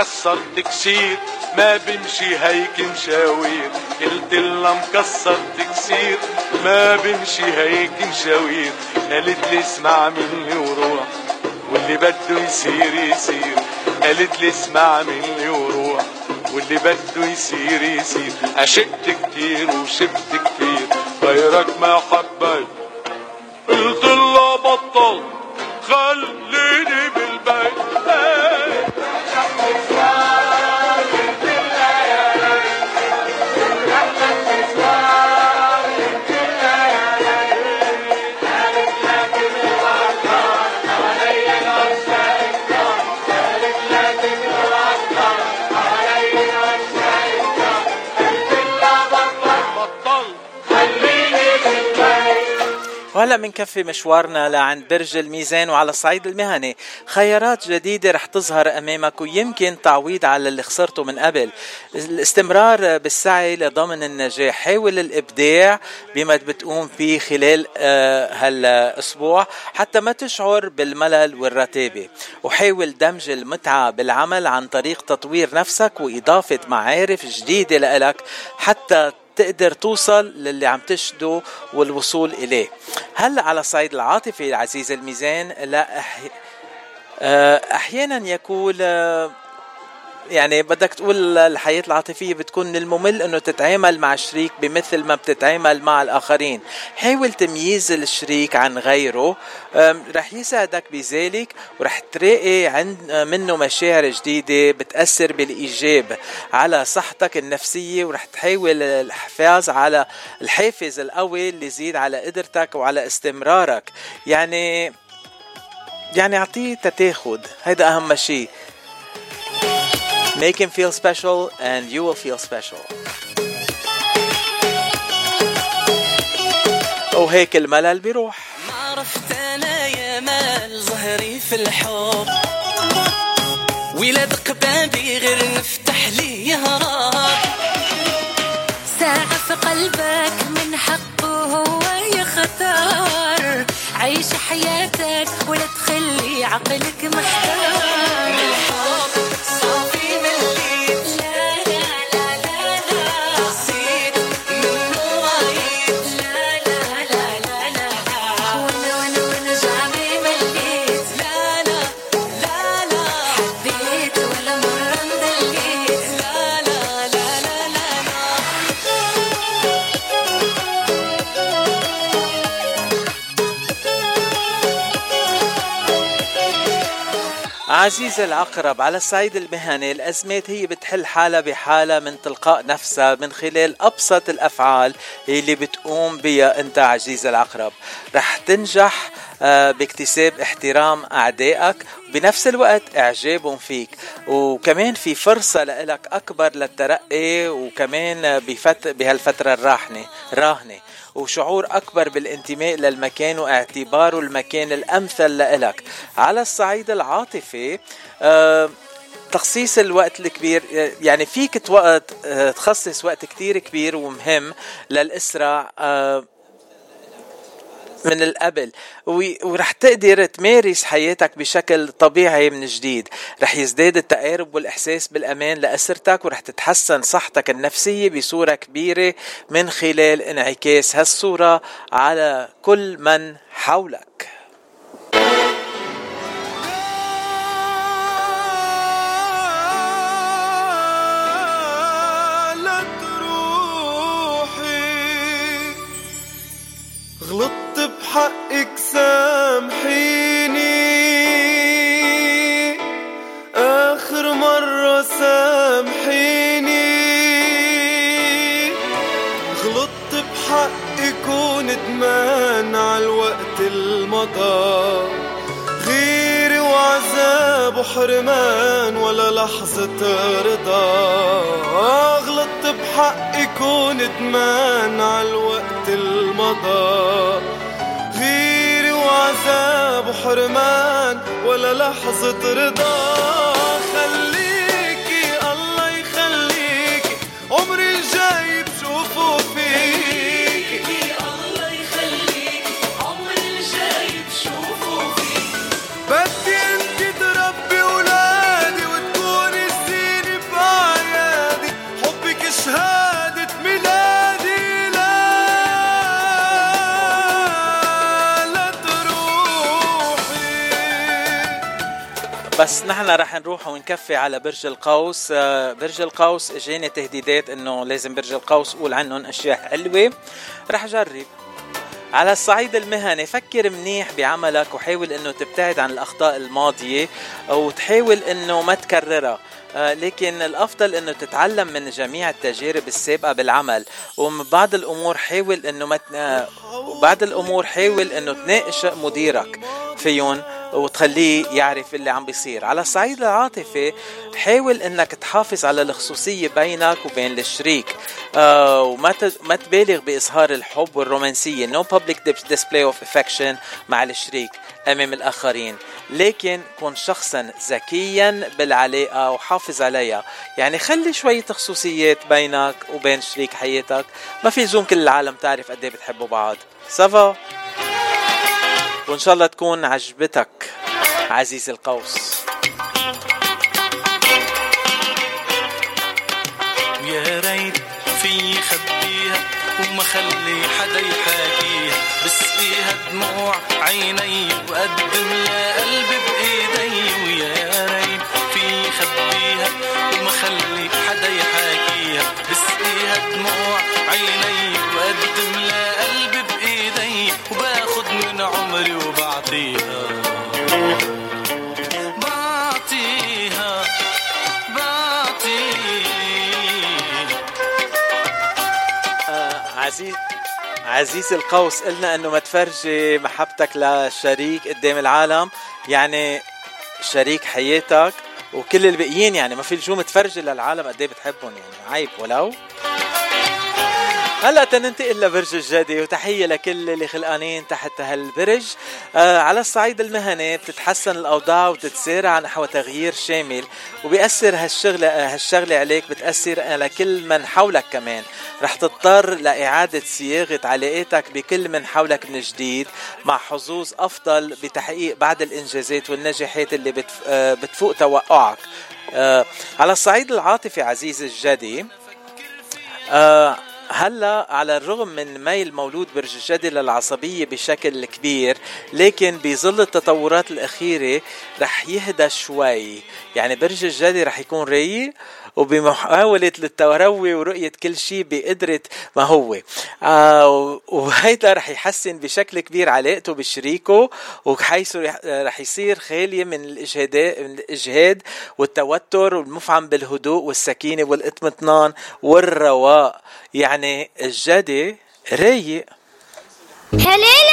مكسر تكسير ما بمشي هيك مشاوير. قلت لها مكسر تكسير ما بمشي هيك مشاوير. قالت لي اسمع مني وروح واللي بده يصير يصير. قالت لي اسمع مني وروح واللي بده يصير يصير. عشقت كتير وشفت كتير غيرك ما حبيت قلت وهلا بنكفي مشوارنا لعند برج الميزان وعلى الصعيد المهني خيارات جديدة رح تظهر أمامك ويمكن تعويض على اللي خسرته من قبل. الاستمرار بالسعي لضمن النجاح. حاول الإبداع بما بتقوم فيه خلال آه، هالأسبوع حتى ما تشعر بالملل والرتابة وحاول دمج المتعة بالعمل عن طريق تطوير نفسك وإضافة معارف جديدة لإلك حتى تقدر توصل للي عم تشده والوصول إليه. هلأ على الصعيد العاطفي عزيز الميزان لا أحي... آه، أحيانا يكون يعني بدك تقول الحياة العاطفية بتكون من الممل إنه تتعامل مع شريك بمثل ما بتتعامل مع الآخرين. حاول تمييز الشريك عن غيره. رح يساعدك بذلك ورح تلاقي عند منه مشاعر جديدة بتأثر بالإيجاب على صحتك النفسية ورح تحاول الحفاظ على الحافز القوي اللي يزيد على قدرتك وعلى استمرارك. يعني يعني أعطيه تتاخد. هيدا أهم شيء. Make him feel special and you will feel special. وهيك الملل بيروح. ما عرفت أنا يا مال ظهري في الحب. ولاد قبابي غير نفتح لي يهرب. ساعة في قلبك من حقه هو يختار. عيش حياتك ولا تخلي عقلك محتار. عزيز العقرب على الصعيد المهني الأزمات هي بتحل حالها بحالها من تلقاء نفسها من خلال أبسط الأفعال اللي بتقوم بها أنت عزيز العقرب رح تنجح آه، باكتساب احترام أعدائك بنفس الوقت إعجابهم فيك. وكمان في فرصة لإلك أكبر للترقي وكمان بفت... بهالفترة الراهنة راهنة. وشعور أكبر بالانتماء للمكان واعتباره المكان الأمثل لإلك. على الصعيد العاطفي آه تخصيص الوقت الكبير يعني فيك آه، تخصص وقت كتير كبير ومهم للإسرة آه، من القبل. ورح تقدر تمارس حياتك بشكل طبيعي من جديد. رح يزداد التقارب والإحساس بالأمان لأسرتك ورح تتحسن صحتك النفسية بصورة كبيرة من خلال انعكاس هالصورة على كل من حولك. بحقك سامحيني. آخر مرة سامحيني. غلطت بحقك وندمان عالوقت المضى. غيري وعذاب وحرمان ولا لحظة رضا. غلطت بحقك وندمان عالوقت المضى. وعذاب وحرمان ولا لحظة رضا. بس نحن رح نروح ونكفي على برج القوس. آه، برج القوس اجاني تهديدات انه لازم برج القوس أقول عنهم اشياء حلوة. رح جرب. على الصعيد المهني فكر منيح بعملك وحاول انه تبتعد عن الأخطاء الماضية وتحاول انه ما تكررها. لكن الأفضل إنه تتعلم من جميع التجارب السابقة بالعمل. ومن بعض الأمور حاول إنه ما آه، وبعض الأمور حاول إنه تناقش مديرك فيهم وتخليه يعرف اللي عم بيصير. على الصعيد العاطفي حاول إنك تحافظ على الخصوصية بينك وبين الشريك. آه وما ما تبالغ بإظهار الحب والرومانسية. No public display of affection مع الشريك. أمام الآخرين. لكن كن شخصا ذكيا بالعلاقة وحافظ عليها. يعني خلي شوية خصوصيات بينك وبين شريك حياتك. ما في لزوم كل العالم تعرف قد إيه بتحبوا بعض. سافا وإن شاء الله تكون عجبتك عزيز القوس. ويا ريت في خبيها وما خلي حدا بسقيها دموع عيني وقدم لها قلبي بإيدي ويا ريت في خبيها وما خلي حدا يحاكيها. بسقيها دموع عيني وقدم لها قلبي بإيدي وباخد من عمري وبعطيها. بعطيها بعطيها. آه عزيز عزيز القوس قلنا إنه ما تفرجي محبتك لشريك قدام العالم. يعني شريك حياتك وكل الباقيين يعني ما في لزوم تفرجي للعالم قد إيه بتحبهم يعني عيب ولو؟ هلا تننتقل لبرج الجدي وتحية لكل اللي خلقانين تحت هالبرج. آه على الصعيد المهني بتتحسن الأوضاع وتتسارع نحو تغيير شامل وبيأثر هالشغلة هالشغلة عليك بتأثر على كل من حولك كمان. رح تضطر لإعادة صياغة علاقاتك بكل من حولك من جديد مع حظوظ أفضل بتحقيق بعض الإنجازات والنجاحات اللي بتف... آه بتفوق توقعك. آه على الصعيد العاطفي عزيزي الجدي آه هلا على الرغم من ميل مولود برج الجدي للعصبية بشكل كبير لكن بظل التطورات الأخيرة رح يهدى شوي. يعني برج الجدي رح يكون رايق وبمحاولة للتروي ورؤية كل شيء بقدرة ما هو. آه وهيدا رح يحسن بشكل كبير علاقته بشريكه وحيث رح يصير خالية من الإجهاد والتوتر والمفعم بالهدوء والسكينة والإطمئنان والرواء. يعني الجدي رايق. هليلة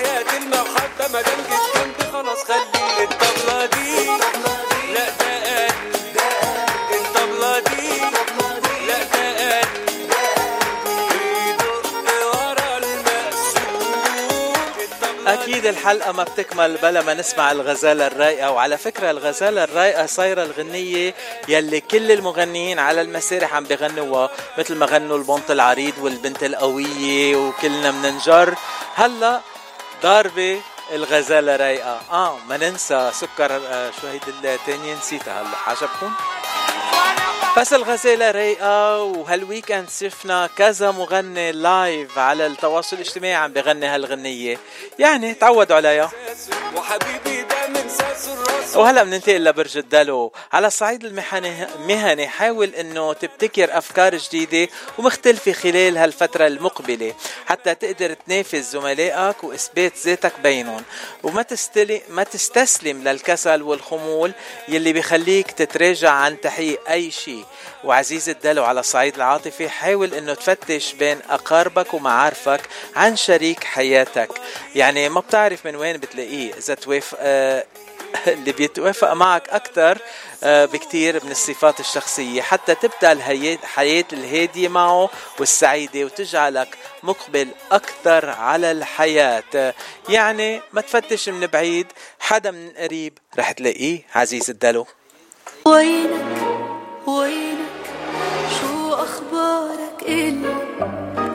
وحياة المحبة ما دام جيت خلاص خليك الطبلة دي. لا ده قلب الطبلة دي. لا ده قلب بيدق ورا أكيد الحلقة ما بتكمل بلا ما نسمع الغزالة الرايقة وعلى فكرة الغزالة الرايقة صايرة الغنية يلي كل المغنيين على المسارح عم بغنوها مثل ما غنوا البنط العريض والبنت القوية وكلنا مننجر هلا ضاربة الغزالة رايقة آه ما ننسى سكر آه شو هيدي التانية نسيتها هلا عجبكم؟ بس الغزالة رايقة وهال weekend شفنا كذا مغني live على التواصل الاجتماعي عم بغني هالغنية. يعني تعودوا عليها. وحبيبي ده من وهلا بننتقل لبرج الدلو. على الصعيد المهني مهني حاول إنه تبتكر أفكار جديدة ومختلفة خلال هالفترة المقبلة حتى تقدر تنافس زملائك وإثبات ذاتك بينهم. وما تستلم ما تستسلم للكسل والخمول يلي بيخليك تتراجع عن تحقيق أي شيء. وعزيز الدلو على الصعيد العاطفي حاول إنه تفتش بين أقاربك ومعارفك عن شريك حياتك. يعني ما بتعرف من وين بتلاقيه. إذا توافق آه اللي بيتوافق معك أكثر بكتير من الصفات الشخصية. حتى تبدأ الحياة الهادية معه والسعيدة وتجعلك مقبل أكثر على الحياة. يعني ما تفتش من بعيد حدا من قريب رح تلاقيه. عزيز الدلو. وينك؟ وينك؟ شو أخبارك إلي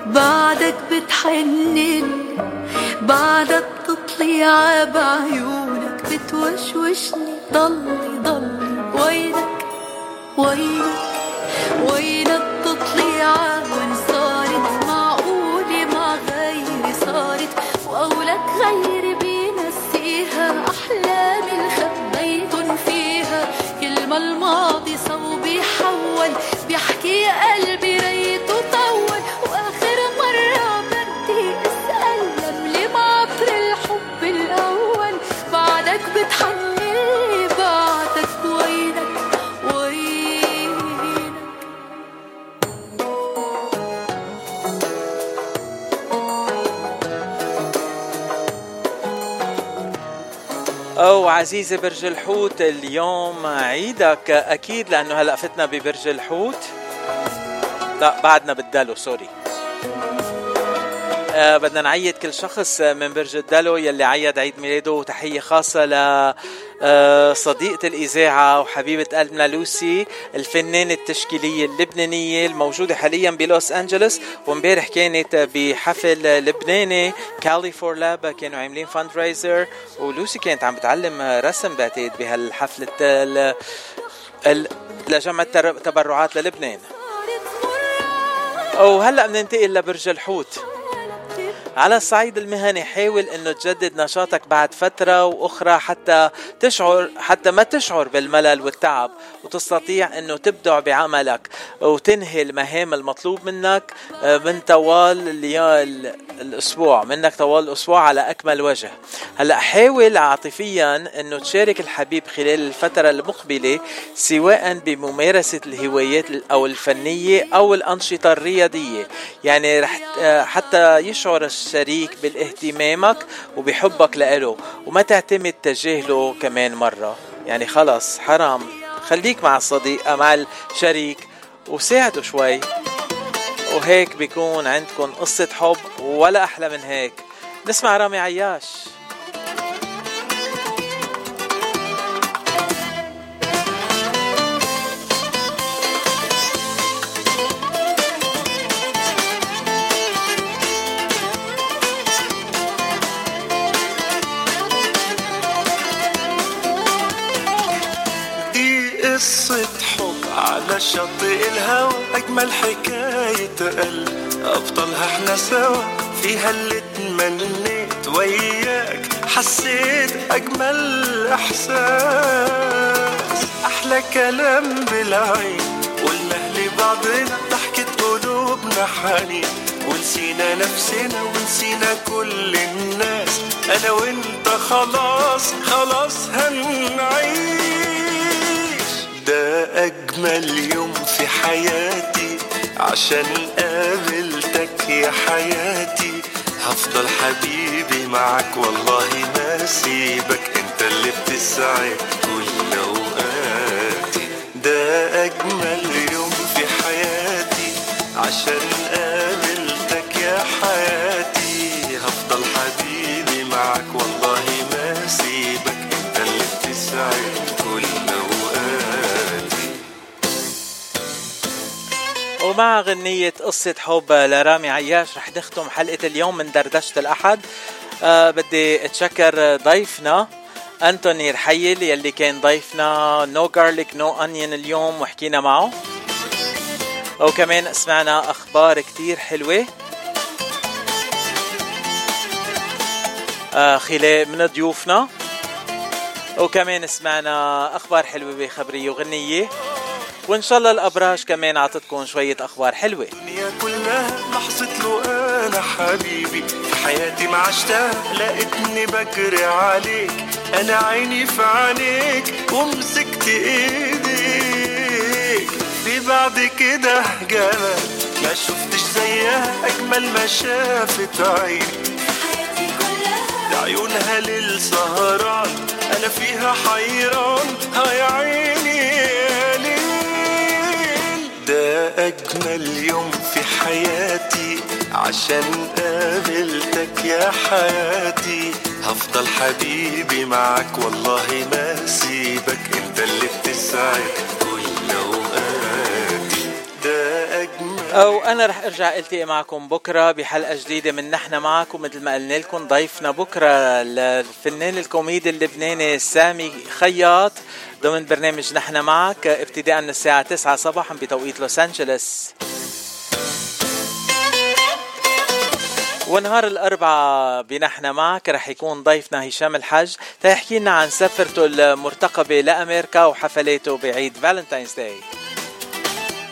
بعدك بتحنن بعدك بتطلع بعيونك بتوشوشني. ضلي ضلي. وينك؟ وينك؟ وينك تطلع وين صارت معقولة مع غيري صارت. وقولك غيري بينسيها أحلامي اللي خبيتن فيها ما الماضي حول أو عزيزي برج الحوت اليوم عيدك. أكيد لأنه هلأ فتنا ببرج الحوت. لا بعدنا بالدلو سوري. آه بدنا نعيد كل شخص من برج الدلو يلي عيد عيد ميلاده وتحية خاصة ل آه، صديقة الإذاعة وحبيبة قلبنا لوسي الفنانة التشكيلية اللبنانية الموجودة حاليا بلوس أنجلوس وامبارح كانت بحفل لبناني Cali for Leb كانوا عاملين fundraiser ولوسي كانت عم بتعلم رسم بعتقد بهالحفلة ال- ال- لجمع تبرعات للبنان. وهلأ بننتقل لبرج الحوت. على الصعيد المهني حاول إنه تجدد نشاطك بعد فترة وأخرى حتى تشعر حتى ما تشعر بالملل والتعب. وتستطيع إنه تبدع بعملك وتنهي المهام المطلوب منك آه، من طوال الأسبوع منك طوال الأسبوع على أكمل وجه. هلأ حاول عاطفيا إنه تشارك الحبيب خلال الفترة المقبلة سواء بممارسة الهوايات أو الفنية أو الأنشطة الرياضية. يعني رح حتى يشعر الشريك بالاهتمامك وبحبك لإله وما تعتمد تجاهله كمان مرة. يعني خلص حرام. خليك مع الصديق مع الشريك وساعده شوي. وهيك بيكون عندكم قصة حب ولا أحلى من هيك. نسمع رامي عياش. على شاطئ الهوى أجمل حكاية قلب أبطالها إحنا سوا فيها اللي تمنيت وياك. حسيت أجمل إحساس. أحلى كلام بالعين. قلنا لبعضنا ضحكة قلوبنا حنين. ونسينا نفسنا ونسينا كل الناس. أنا وأنت خلاص خلاص هنعيش. أجمل يوم في حياتي. عشان قابلتك يا حياتي. هفضل حبيبي معاك والله ما سيبك. انت اللي بتسعد كل أوقاتي. ده أجمل يوم في حياتي. عشان قابلتك ومع غنية قصة حب لرامي عياش رح نختم حلقة اليوم من دردشة الأحد. أه بدي أتشكر ضيفنا أنتوني رحيل يلي كان ضيفنا. نو جارليك نو أنيون اليوم وحكينا معه. وكمان سمعنا أخبار كتير حلوة. آه خلال من ضيوفنا. وكمان سمعنا أخبار حلوة بخبرية وغنية. وإن شاء الله الأبراج كمان عطتكم شوية أخبار حلوة. الدنيا كلها لحظة له أنا حبيبي. في حياتي ما عشتها لقيتني بجري عليك. أنا عيني في عينيك ومسكت إيديك. في بعد كده جمال ما شفتش زيها أجمل ما شافت عيني. عيونها للسهران أنا فيها حيران هاي عيني يا أجمل يوم في حياتي. عشان قابلتك يا حياتي. هفضل حبيبي معاك والله ما سيبك أنت اللي بتسعد أو أنا رح أرجع ألتقي معكم بكرة بحلقة جديدة من نحن معك ومثل ما قلنا لكم ضيفنا بكرة الفنان الكوميدي اللبناني سامي خياط ضمن برنامج نحن معك ابتداء من الساعة 9 صباحا بتوقيت لوس أنجلوس. ونهار الأربعاء بنحن معك رح يكون ضيفنا هشام الحج تيحكي لنا عن سفرته المرتقبة لأمريكا وحفلاته بعيد Valentine's Day.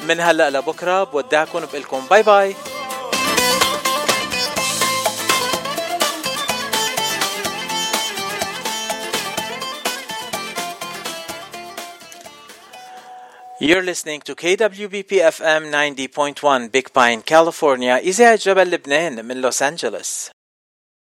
من هلا لبكرة بودعكم بقلكم bye bye You're listening to KWBP FM 90.1 Big Pine, California, إذاعة جبل لبنان من لوس أنجلوس.